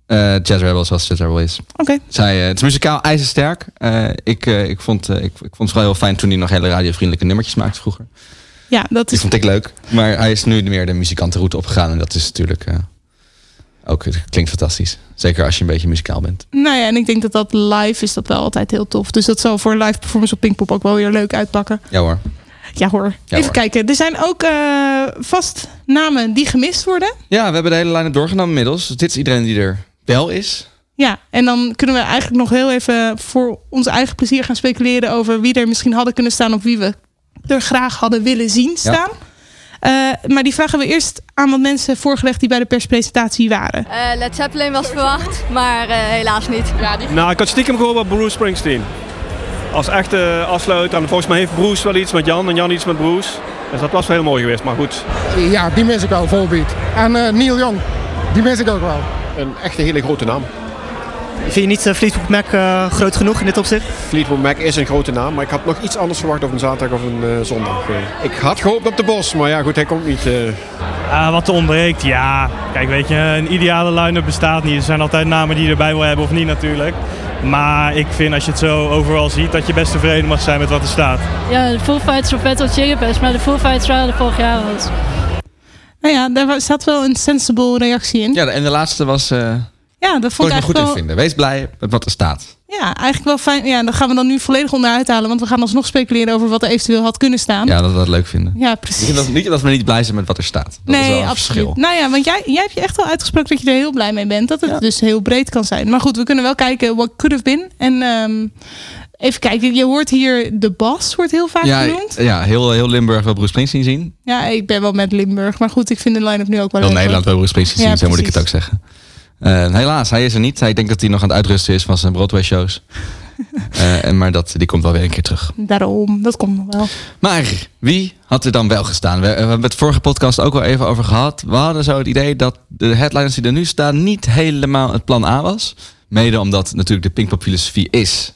Eh Jet Rebel zoals Jet Rebel is. Oké. Zij, eh, het is muzikaal ijzersterk. Eh ik, ik, vond, ik, ik vond het vooral heel fijn toen hij nog hele radiovriendelijke nummertjes maakte vroeger. Ja, dat Die is... vond ik leuk. Maar hij is nu meer de muzikantenroute opgegaan. En dat is natuurlijk ook, het klinkt fantastisch. Zeker als je een beetje muzikaal bent. Nou ja, en ik denk dat dat live is dat wel altijd heel tof. Dus dat zal voor een live performance op Pinkpop ook wel weer leuk uitpakken. Ja hoor. Ja hoor. Ja, Even hoor. kijken. Er zijn ook vast namen die gemist worden. Ja, we hebben de hele line-up doorgenomen inmiddels. Dus dit is iedereen die er wel is. Ja, en dan kunnen we eigenlijk nog heel even voor ons eigen plezier gaan speculeren over wie er misschien hadden kunnen staan of wie we er graag hadden willen zien staan. Eh, maar die vragen we eerst aan wat mensen voorgelegd die bij de perspresentatie waren. Eh, Led Zeppelin was verwacht, maar eh, helaas niet. Ja, die... Nou, ik had stiekem gehoord bij Bruce Springsteen. Als echte afsluiter. En volgens mij heeft Bruce wel iets met Jan en Jan iets met Bruce. Dus dat was wel heel mooi geweest, maar goed. Ja, die mis ik wel, volbeat. En eh, Neil Young, die mis ik ook wel. Een echte hele grote naam. Vind je niet eh, Fleetwood Mac eh, groot genoeg in dit opzicht? Fleetwood Mac is een grote naam, maar ik had nog iets anders verwacht op een zaterdag of een eh, zondag. Ik had gehoopt op de Bos, maar ja goed, hij komt niet. eh. Ah, wat er ontbreekt, ja. Kijk, weet je, een ideale line-up bestaat niet. Er zijn altijd namen die je erbij wil hebben of niet natuurlijk. Maar ik vind als je het zo overal ziet, dat je best tevreden mag zijn met wat er staat. Ja, de Full Fighters of Battle Chili Peppers, maar de Full Fighters waren er vorig jaar al. Nou ja, daar zat wel een sensible reactie in. Ja, en de laatste was... eh, Ja, dat vond ik goed in vinden. Wees blij met wat er staat. Ja, eigenlijk wel fijn. Ja, dan gaan we dan nu volledig onderuit halen. Want we gaan alsnog speculeren over wat er eventueel had kunnen staan. Ja, dat we dat leuk vinden. Ja, precies. Niet dat, niet dat we niet blij zijn met wat er staat. Dat is wel nee, een absoluut. verschil. Nou ja, want jij, jij hebt je echt wel uitgesproken dat je er heel blij mee bent. Dat het dus heel breed kan zijn. Maar goed, we kunnen wel kijken what could have been. En ehm, even kijken, je hoort hier de bas, wordt heel vaak Ja, genoemd. ja heel, heel Limburg wil Bruce Springsteen zien. Ja, ik ben wel met Limburg. Maar goed, ik vind de line-up nu ook wel Heel leuk, Nederland wil Bruce Springsteen Ja, zien, zo moet ik het ook zeggen. Eh, helaas, hij is er niet. Hij denkt dat hij nog aan het uitrusten is van zijn Broadway-shows. Eh, en maar dat, die komt wel weer een keer terug. Daarom, dat komt nog wel. Maar wie had er dan wel gestaan? We, we hebben het vorige podcast ook wel even over gehad. We hadden zo het idee dat de headliners die er nu staan niet helemaal het plan A was. Mede omdat natuurlijk de Pinkpop filosofie is,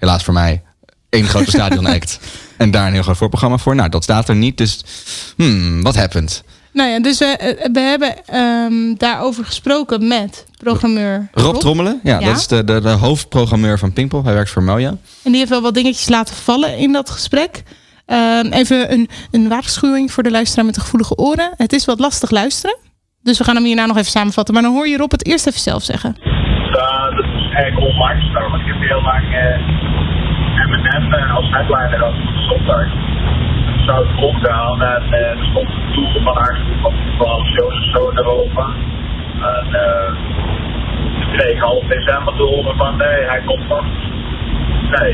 helaas voor mij, één grote stadion act. En daar een heel groot voorprogramma voor. Nou, dat staat er niet. Dus, hmm, wat happened? Nou ja, dus we, eh, we hebben ehm, daarover gesproken met programmeur Rob Trommelen, ja, Ja. dat is de, de, de hoofdprogrammeur van Pinkpop. Hij werkt voor Moja. En die heeft wel wat dingetjes laten vallen in dat gesprek. Ehm, even een, een waarschuwing voor de luisteraar met de gevoelige oren. Het is wat lastig luisteren. Dus we gaan hem hierna nog even samenvatten. Maar dan hoor je Rob het eerst even zelf zeggen. Uh, dat is eigenlijk. Nou, want ik heb heel lang uh, M&M eh, als headliner gehad op zondag. Ik zou het opgaan en eh, er stond een van haar van 12 shows of zo in Europa. En eh toen kreeg ik half december te horen van nee, hij komt nog. Nee.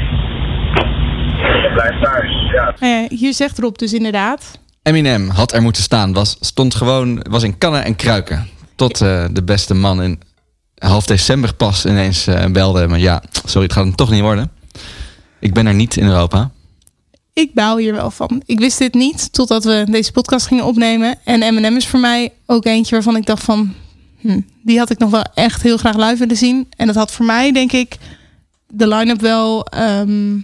Je blijft thuis, ja. Nou ja, hier zegt Rob dus inderdaad. Eminem had er moeten staan. Was, stond gewoon, was in kannen en kruiken. Tot eh, de beste man in half december pas ineens eh, belde. Maar ja, sorry, het gaat hem toch niet worden. Ik ben er niet in Europa. Ik baal hier wel van. Ik wist dit niet totdat we deze podcast gingen opnemen. En Eminem is voor mij ook eentje waarvan ik dacht van... Hm, die had ik nog wel echt heel graag live willen zien. En dat had voor mij, denk ik, de line-up wel ehm,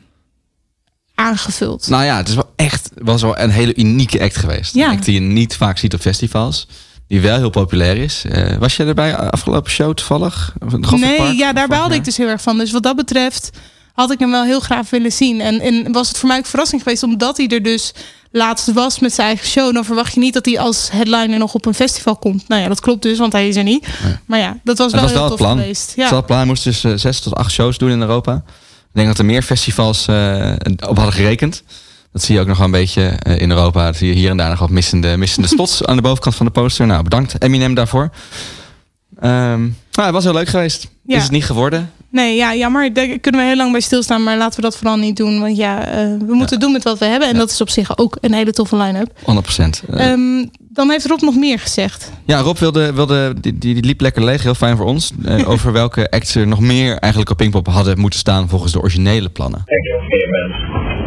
aangevuld. Nou ja, het is wel echt was wel een hele unieke act geweest. Ja. Een act die je niet vaak ziet op festivals. Die wel heel populair is. Eh, was je erbij afgelopen show toevallig? Nee, ja, daar baalde ik dus heel erg van. Dus wat dat betreft had ik hem wel heel graag willen zien. En, en was het voor mij ook verrassing geweest, omdat hij er dus laatst was met zijn eigen show. Dan verwacht je niet dat hij als headliner nog op een festival komt. Nou ja, dat klopt dus, want hij is er niet. Maar ja, dat was Het wel was wel het tof plan. geweest. Het Ja. was wel het plan. Hij moest dus eh, zes tot acht shows doen in Europa. Ik denk dat er meer festivals eh, op hadden gerekend. Dat zie je ook nog wel een beetje eh, in Europa. Dat zie je hier en daar nog wat missende, missende spots aan de bovenkant van de poster. Nou, bedankt Eminem daarvoor. Nou, het was heel leuk geweest. Ja. Is het niet geworden? Nee, ja, jammer. Daar kunnen we heel lang bij stilstaan. Maar laten we dat vooral niet doen. Want ja, eh, we moeten doen met wat we hebben. En dat is op zich ook een hele toffe line-up. 100%. Eh, Ehm, dan heeft Rob nog meer gezegd. Ja, Rob wilde, wilde die, die, die liep lekker leeg, heel fijn voor ons. eh, over welke acts er nog meer eigenlijk op Pinkpop hadden moeten staan volgens de originele plannen. Kijk, heel veel mensen.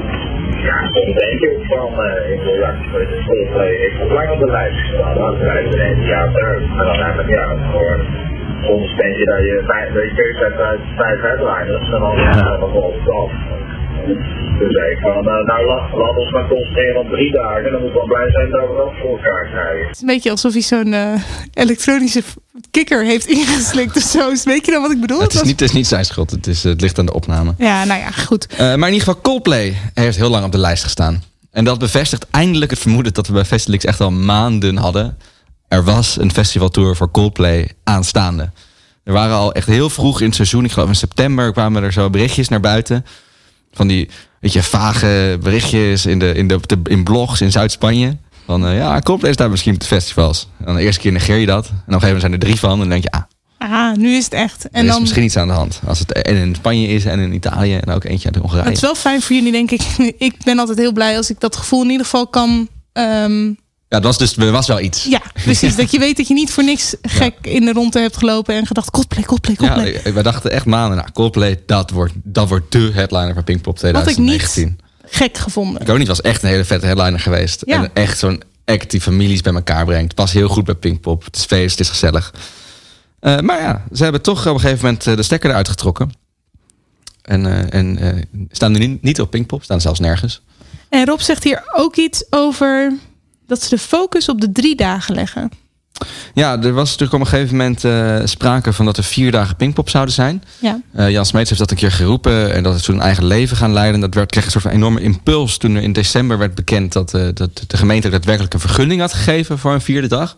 Ja, soms denk je ook van, eh ik wil. Ik heb lang op de lijst gestaan, ineens een jaar terug. En dan heb ik ja, voor soms denk je dat je vijf, dat je keuze hebt uit vijf headliners en dan ja. op af. Dus ik van, eh, nou laat, laat ons maar concentreren op drie dagen. Dan moet ik wel blij zijn dat we dat voor elkaar krijgen. Het is een beetje alsof hij zo'n eh, elektronische kikker heeft ingeslikt of zo. Weet je dan wat ik bedoel? Het is, niet, het is niet zijn schuld, het, is, het ligt aan de opname. Ja, nou ja, goed. Eh, maar in ieder geval, Coldplay heeft heel lang op de lijst gestaan. En dat bevestigt eindelijk het vermoeden dat we bij Festivals echt al maanden hadden. Er was een festivaltour voor Coldplay aanstaande. Er waren al echt heel vroeg in het seizoen, ik geloof in september, kwamen er zo berichtjes naar buiten. Van die, weet je, vage berichtjes in, de, in, de, in blogs in Zuid-Spanje. Van eh, ja, Coldplay is daar misschien op de festivals. En dan de eerste keer negeer je dat. En op een gegeven moment zijn er drie van. En dan denk je, ah, Ah, nu is het echt. er En is dan, misschien iets aan de hand. Als het en in Spanje is en in Italië en ook eentje uit Hongarije. het is wel fijn voor jullie, denk ik. Ik ben altijd heel blij als ik dat gevoel in ieder geval kan... ehm, Ja, dat was dus er was wel iets. ja, precies. dat je weet dat je niet voor niks gek in de ronde hebt gelopen en gedacht, Coldplay, Coldplay, Ja, Coldplay. we dachten echt maanden, nou, Coldplay, dat wordt, dat wordt de headliner van Pinkpop Had ik 2019. niet gek gevonden. Ik ook niet, was echt een hele vette headliner geweest. Ja. En echt zo'n act die families bij elkaar brengt. Past heel goed bij Pinkpop. Het is feest, het is gezellig. Eh, maar ja, ze hebben toch op een gegeven moment eh, de stekker eruit getrokken. En, eh, en staan nu niet, niet op Pinkpop, staan zelfs nergens. En Rob zegt hier ook iets over dat ze de focus op de drie dagen leggen. Ja, er was natuurlijk op een gegeven moment eh, sprake van dat er vier dagen Pinkpop zouden zijn. Ja. Eh, Jan Smeets heeft dat een keer geroepen en dat het zo'n eigen leven gaan leiden. Dat werd, kreeg een soort van enorme impuls toen er in december werd bekend dat, eh, dat de gemeente daadwerkelijk een vergunning had gegeven voor een vierde dag.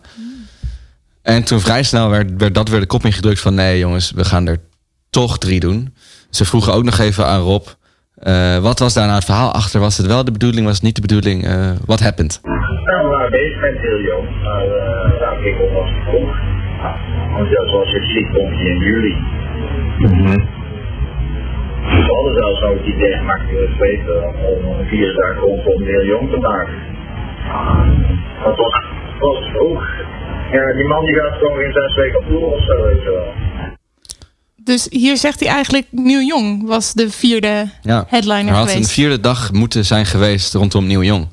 En toen vrij snel werd, werd dat weer de kop ingedrukt van nee jongens, we gaan er toch drie doen. Ze vroegen ook nog even aan Rob, wat was daar nou het verhaal achter? Was het wel de bedoeling, was het niet de bedoeling? Wat happened? Bezig met heel jong, maar uh, ja, ik was vroeg. Want ja, zoals je ziet komt hij in juli. Dus we hadden zelfs ook het idee ik weten, om een vier dagen rond om heel jong te maken. Dat was, was vroeg. Ja, die man die gaat gewoon in zes weken op tour of zo, weet je wel. Dus hier zegt hij eigenlijk Nieuw Jong was de vierde Ja, headliner er had geweest. een vierde dag moeten zijn geweest rondom Nieuw Jong.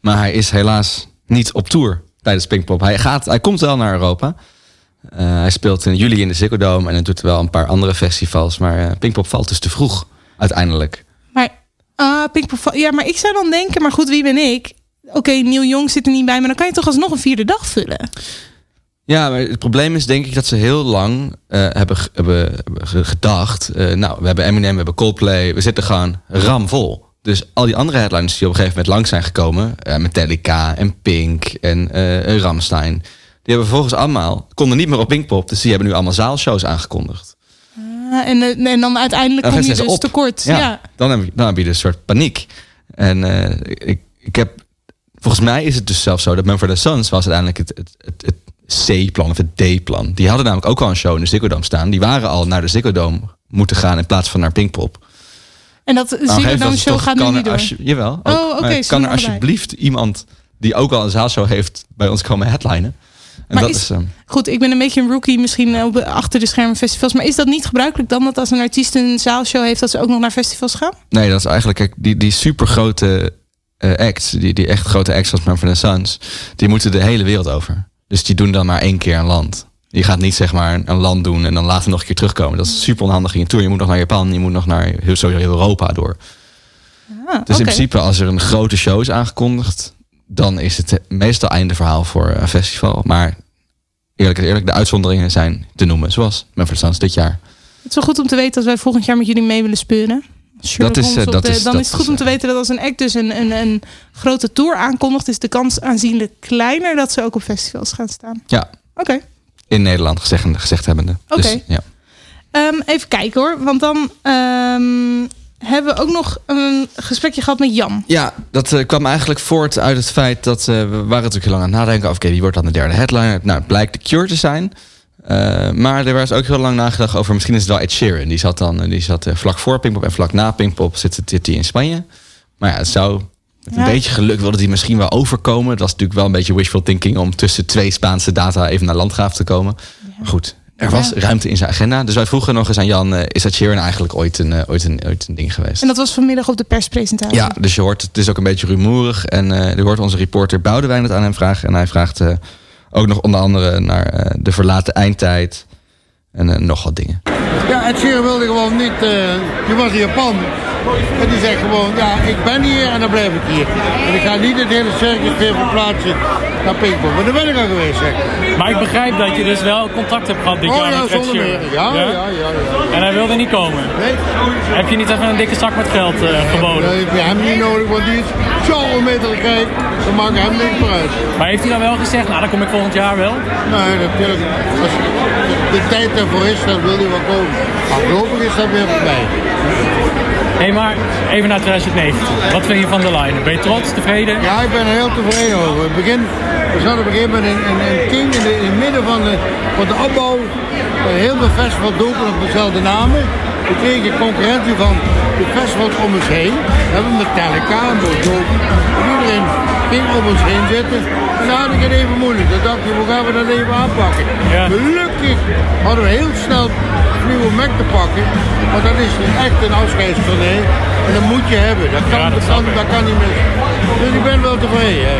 Maar hij is helaas niet op tour tijdens Pinkpop. Hij, gaat, hij komt wel naar Europa. Eh, hij speelt in juli in de Ziggo Dome en hij doet wel een paar andere festivals. Maar eh, Pinkpop valt dus te vroeg uiteindelijk. Maar, ah, Pinkpop, ja, maar ik zou dan denken, maar goed, wie ben ik? Oké, Nieuw Jong zit er niet bij, maar dan kan je toch alsnog een vierde dag vullen? Ja, maar het probleem is denk ik dat ze heel lang eh, hebben, hebben, hebben ge- gedacht... nou, we hebben Eminem, we hebben Coldplay, we zitten gewoon ramvol. Dus al die andere headliners die op een gegeven moment lang zijn gekomen... eh, Metallica en Pink en eh Ramstein... die hebben vervolgens allemaal, konden niet meer op Pinkpop... dus die hebben nu allemaal zaalshows aangekondigd. Ah, en, eh, en dan uiteindelijk Dan kom je dus op. tekort. Ja, Ja. Dan, heb je, dan heb je dus een soort paniek. En eh, ik, ik heb... Volgens mij is het dus zelfs zo dat Mumford Sons was uiteindelijk het, het, het, het C-plan of het D-plan. Die hadden namelijk ook al een show in de Ziggo Dome staan. Die waren al naar de Ziggo Dome moeten gaan in plaats van naar Pinkpop. En dat gegeven Dome moment show toch gaat nu niet door. jawel. ook. Oh, oké, kan er alsjeblieft iemand die ook al een zaalshow heeft bij ons komen headlinen? En Maar dat is- is, ehm, Goed, ik ben een beetje een rookie misschien eh, op, achter de schermen festivals. Maar is dat niet gebruikelijk dan dat als een artiest een zaalshow heeft... dat ze ook nog naar festivals gaan? Nee, dat is eigenlijk kijk, die, die supergrote eh acts, die, die echt grote acts als Mumford Sons, die moeten de hele wereld over. Dus die doen dan maar één keer een land. Je gaat niet zeg maar een land doen en dan later nog een keer terugkomen. Dat is super onhandig in je tour. Je moet nog naar Japan, je moet nog naar heel, sowieso heel Europa door. Ah, Dus in principe als er een grote show is aangekondigd, dan is het meestal einde verhaal voor een festival. Maar eerlijk is eerlijk, de uitzonderingen zijn te noemen. Zoals Mumford Sons dit jaar. Het is wel goed om te weten dat wij volgend jaar met jullie mee willen speuren. Sherlock Dat is, eh, dat de- is- dan dat is het goed is, om te weten dat als een act dus een, een, een grote tour aankondigt... is de kans aanzienlijk kleiner dat ze ook op festivals gaan staan. Ja, Oké. In Nederland gezegd, gezegd hebbende. Oké. Dus, ja. Ehm, even kijken hoor, want dan ehm, hebben we ook nog een gesprekje gehad met Jan. Ja, dat eh, kwam eigenlijk voort uit het feit dat eh, we waren natuurlijk heel lang aan het nadenken over, oké, wie wordt dan de derde headliner? Nou, het blijkt de Cure te zijn. Eh, maar er was ook heel lang nagedacht over, misschien is het wel Ed Sheeran. Die zat dan, die zat vlak voor Pinkpop en vlak na Pinkpop zit, zit hij in Spanje. Maar ja, het zou met een Ja. beetje geluk wilde die misschien wel overkomen. Dat was natuurlijk wel een beetje wishful thinking om tussen twee Spaanse data even naar Landgraaf te komen. Maar goed, er was Ja. ruimte in zijn agenda. Dus wij vroegen nog eens aan Jan, eh, is Ed Sheeran eigenlijk ooit een, eh, ooit een, ooit een ding geweest? En dat was vanmiddag op de perspresentatie. Ja, dus je hoort, het is ook een beetje rumoerig. En eh je hoort onze reporter Boudewijn het aan hem vragen. En hij vraagt eh, ook nog onder andere naar eh, de verlaten eindtijd. En nog wat dingen. Ja, Ed Sheeran wilde gewoon niet, eh, die was in Japan. En die zegt gewoon, ja, ik ben hier en dan blijf ik hier. En ik ga niet het hele circus weer verplaatsen naar Pinkpop. Maar daar ben ik al geweest, zeg. Maar ik begrijp dat je dus wel contact hebt gehad dit Oh jaar ja, met zonder meer. Ja, ja, ja. ja, En hij wilde niet komen. Nee. Heb je niet even een dikke zak met geld eh, geboden? Dat heb je hem niet nodig, want die is zo onmetelijk rijk. Dan maakt hem niks meer uit. Maar heeft hij dan wel gezegd, nou dan kom ik volgend jaar wel? Nee, natuurlijk. Als de tijd ervoor is, dan wil hij wel komen. Maar voorlopig is dat weer voorbij. Hey, maar even naar 2019. Wat vind je van de line? Ben je trots, tevreden? Ja, ik ben er heel tevreden over. Begin, we zaten op een gegeven moment in, in King, in, in het midden van de, van de opbouw. Heel veel festivals dopen op dezelfde namen. We kregen concurrentie van de festivals om ons heen. We hebben Metallica en Bon En iedereen ging om ons heen zitten. En dan had ik het even moeilijk. Dan dacht ik, hoe gaan we dat even aanpakken? Gelukkig hadden we heel snel een nieuwe Mac te pakken. Want dat is echt een afscheidstournee. En dat moet je hebben. Dat kan, dat kan, dat kan niet mis. Dus ik ben wel tevreden. ja,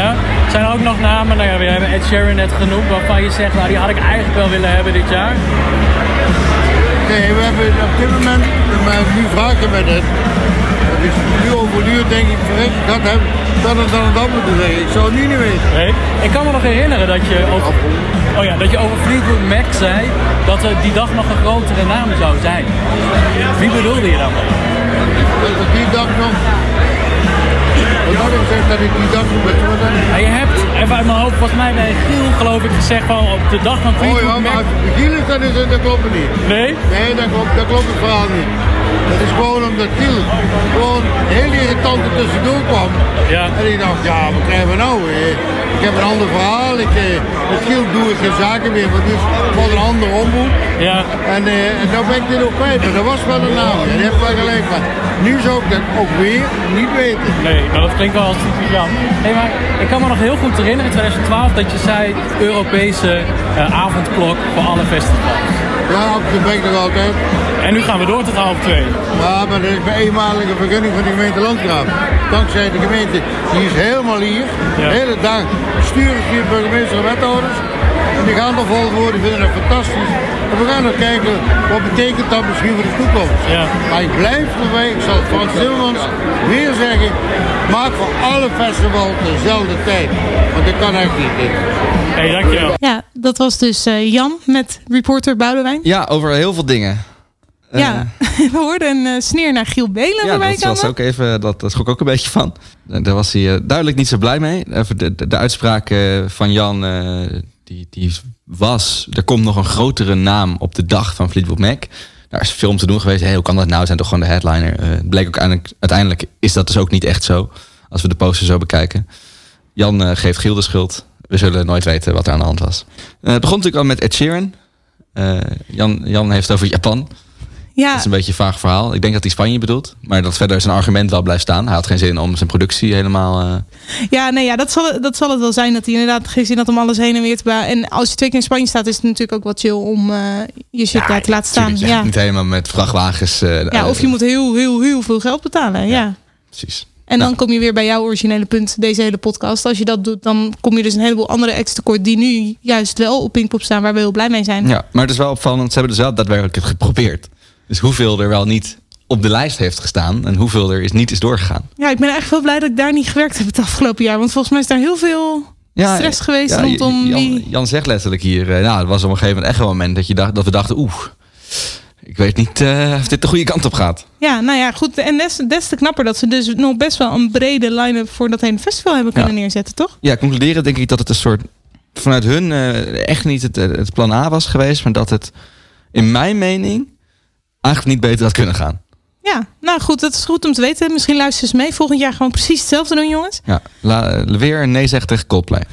ja. Zijn er ook nog namen? Nou ja, we hebben Ed Sheeran net genoemd, waarvan je zegt, nou die had ik eigenlijk wel willen hebben dit jaar. Nee, we hebben op dit moment, maar nu vraag je me dit. Dat is nu over een uur denk ik, verrek, ik had hem dat en dat en dat moeten zeggen. Ik zou het nu niet weten. Nee. Ik kan me nog herinneren dat je over, oh ja, dat je over Fleetwood Mac zei dat er die dag nog een grotere naam zou zijn. Wie bedoelde je dan? Dat die dag nog... Wat ik gezegd dat ik die dag wat dan? Maar je hebt, even uit mijn hoofd, volgens mij bij Giel geloof ik gezegd van op de dag van Oh Fleetwood ja, Mac. maar Gilles, dat, is, dat klopt het niet. Nee? Nee, dat klopt, dat klopt het verhaal niet. Dat is gewoon omdat Giel gewoon heel irritant tussendoor kwam. Ja. En ik dacht, ja, wat krijgen we nou? Ik heb een ander verhaal. Ik, eh, met Giel doe ik geen zaken meer, want dus van een ander omboek. Ja. En, eh, en nou ben ik dit ook kwijt, maar dat was wel een naam. En die heb ik wel gelijk van. Nu zou ik dat ook weer niet weten. Nee, maar dat klinkt wel als typisch Jan. Nee, maar ik kan me nog heel goed herinneren in 2012 dat je zei Europese eh, avondklok voor alle festivals. Ja, dat ben ik nog altijd. En nu gaan we door tot half twee. Ja, maar dat is bij eenmalige vergunning van de gemeente Landgraaf. Dankzij de gemeente, die is helemaal hier. De hele dag sturen hier burgemeester en wethouders. En die gaan er vol voor, die vinden dat fantastisch. En we gaan nog kijken, wat betekent dat misschien voor de toekomst. Maar ik blijf erbij, ik zal het Frans Timmermans weer zeggen, maak voor alle festivals dezelfde tijd. Want dat kan echt niet. Hey, dankjewel. Ja, dat was dus eh, Jan met reporter Boudewijn. Ja, over heel veel dingen. Eh, Ja, we hoorden een eh, sneer naar Giel Belen Ja, dat was ook even, dat, dat schrok ook een beetje van. Daar was hij duidelijk niet zo blij mee. Even de, de, de uitspraak eh, van Jan, eh, die, die was... Er komt nog een grotere naam op de dag van Fleetwood Mac. Daar is film te doen geweest. Hoe kan dat nou? Zijn toch gewoon de headliner? Het bleek ook uiteindelijk, is dat dus ook niet echt zo. Als we de poster zo bekijken. Jan eh, geeft Giel de schuld. We zullen nooit weten wat er aan de hand was. Eh, het begon natuurlijk al met Ed Sheeran. Jan, Jan heeft over Japan. Ja, Dat is een beetje een vaag verhaal. Ik denk dat hij Spanje bedoelt. Maar dat verder zijn argument wel blijft staan. Hij had geen zin om zijn productie helemaal... eh, ja, nee, ja dat, zal, dat zal het wel zijn. Dat hij inderdaad geen zin had om alles heen en weer te bouwen. En als je twee keer in Spanje staat, is het natuurlijk ook wat chill om eh, je shit daar te laten staan. tuurlijk, ja, Ja. Niet helemaal met vrachtwagens. eh, ja, of je moet heel, heel, heel veel geld betalen. Ja. Precies. En dan kom je weer bij jouw originele punt, deze hele podcast. Als je dat doet, dan kom je dus een heleboel andere acts tekort die nu juist wel op Pinkpop staan, waar we heel blij mee zijn. Ja, maar het is wel opvallend. Ze hebben dus wel daadwerkelijk het geprobeerd. Dus hoeveel er wel niet op de lijst heeft gestaan. En hoeveel er is niet is doorgegaan. Ja, ik ben echt wel blij dat ik daar niet gewerkt heb het afgelopen jaar. Want volgens mij is daar heel veel Ja, stress geweest ja, rondom Jan, die... Jan zegt letterlijk hier. eh, nou, het was op een gegeven moment echt wel een moment dat, je dacht, dat we dachten... Oeh, ik weet niet eh, of dit de goede kant op gaat. Ja, nou ja, goed. En des, des te knapper dat ze dus nog best wel een brede line-up voor dat hele festival hebben kunnen neerzetten, toch? Ja, concluderen denk ik dat het een soort vanuit hun eh, echt niet het, het plan A was geweest, maar dat het in mijn mening eigenlijk niet beter had kunnen gaan. Ja, nou goed, dat is goed om te weten. Misschien luisteren ze mee. Volgend jaar gewoon precies hetzelfde doen, jongens. Ja, la, eh, weer een nee zeggen tegen Coldplay.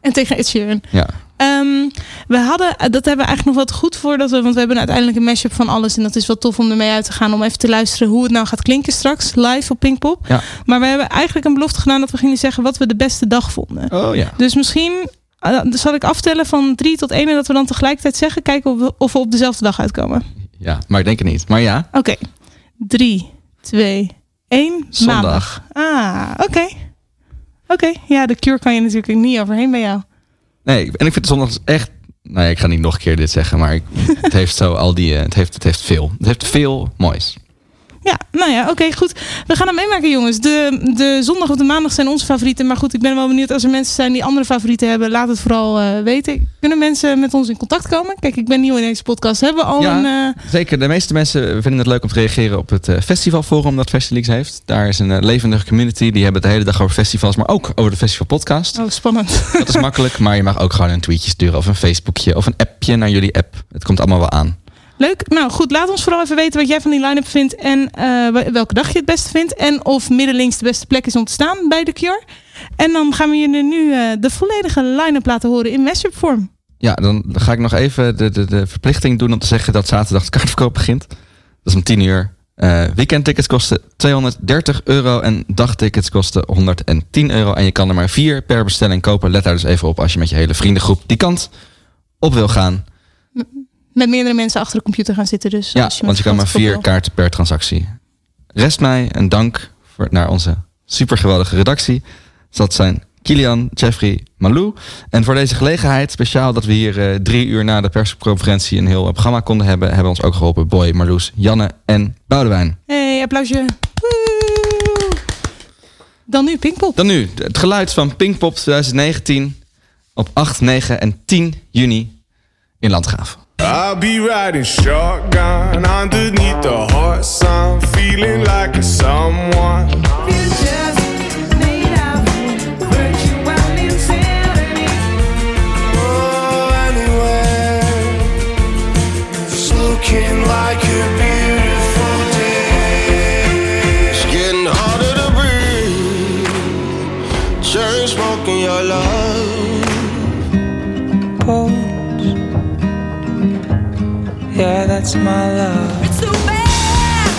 En tegen Ed Sheeran. Ja. Ehm, we hadden, dat hebben we eigenlijk nog wat goed voor. Dat we, want we hebben uiteindelijk een mashup van alles. En dat is wel tof om ermee uit te gaan. Om even te luisteren hoe het nou gaat klinken straks. Live op Pinkpop. Ja. Maar we hebben eigenlijk een belofte gedaan dat we gingen zeggen wat we de beste dag vonden. Oh ja. Dus misschien eh, zal ik aftellen van drie tot één. En dat we dan tegelijkertijd zeggen. Kijken of we, of we op dezelfde dag uitkomen. Ja, maar ik denk het niet. Maar ja, Oké. Drie, twee, één. Zondag. Maandag. Ah, oké. Oké, ja, de cure kan je natuurlijk niet overheen bij jou. nee, en ik vind zondag echt. Nou ja, ik ga niet nog een keer dit zeggen, maar ik, het heeft zo al die. eh, Het heeft, het heeft veel. Het heeft veel moois. Ja, nou ja, oké, goed. We gaan hem meemaken, jongens. De, de zondag of de maandag zijn onze favorieten. Maar goed, ik ben wel benieuwd als er mensen zijn die andere favorieten hebben. Laat het vooral eh, weten. Kunnen mensen met ons in contact komen? Kijk, ik ben nieuw in deze podcast. Hebben we al Ja. een... eh, Zeker, de meeste mensen vinden het leuk om te reageren op het eh, festivalforum dat Festilix heeft. Daar is een levendige community. Die hebben het de hele dag over festivals, maar ook over de festival podcast. Oh, spannend. Dat is makkelijk, maar je mag ook gewoon een tweetje sturen of een Facebookje of een appje naar jullie app. Het komt allemaal wel aan. Leuk. Nou goed, laat ons vooral even weten wat jij van die line-up vindt. En eh, wel- welke dag je het beste vindt. En of middenlinks de beste plek is om te staan bij de Cure. En dan gaan we je nu eh, de volledige line-up laten horen in mashup vorm. Ja, dan, dan ga ik nog even de, de, de verplichting doen om te zeggen dat zaterdag de kaartverkoop begint. Dat is om 10 uur. Eh, weekendtickets kosten 230 euro en dagtickets kosten 110 euro. En je kan er maar vier per bestelling kopen. Let daar dus even op als je met je hele vriendengroep die kant op wil gaan. Met meerdere mensen achter de computer gaan zitten. Dus Ja, je want je kan maar vier kaarten per transactie. Rest mij een dank voor, naar onze supergeweldige redactie. Dus dat zijn Kilian, Jeffrey, Malou. En voor deze gelegenheid, speciaal dat we hier eh, drie uur na de persconferentie een heel programma konden hebben, hebben ons ook geholpen Boy, Marloes, Janne en Boudewijn. Hey, applausje. Dan nu Pinkpop. Dan nu het geluid van Pinkpop 2019 op 8, 9 en 10 juni in Landgraaf. I'll be riding shotgun underneath the hot sun, feeling like a someone. You that's my love. It's too bad,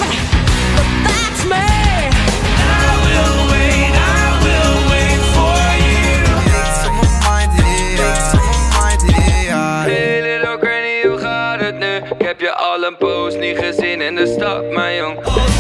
but that's me. I will wait, I will wait for you. Hey little granny, hoe gaat het nu? Ik heb je al een poos niet gezien in de stad, mijn jong.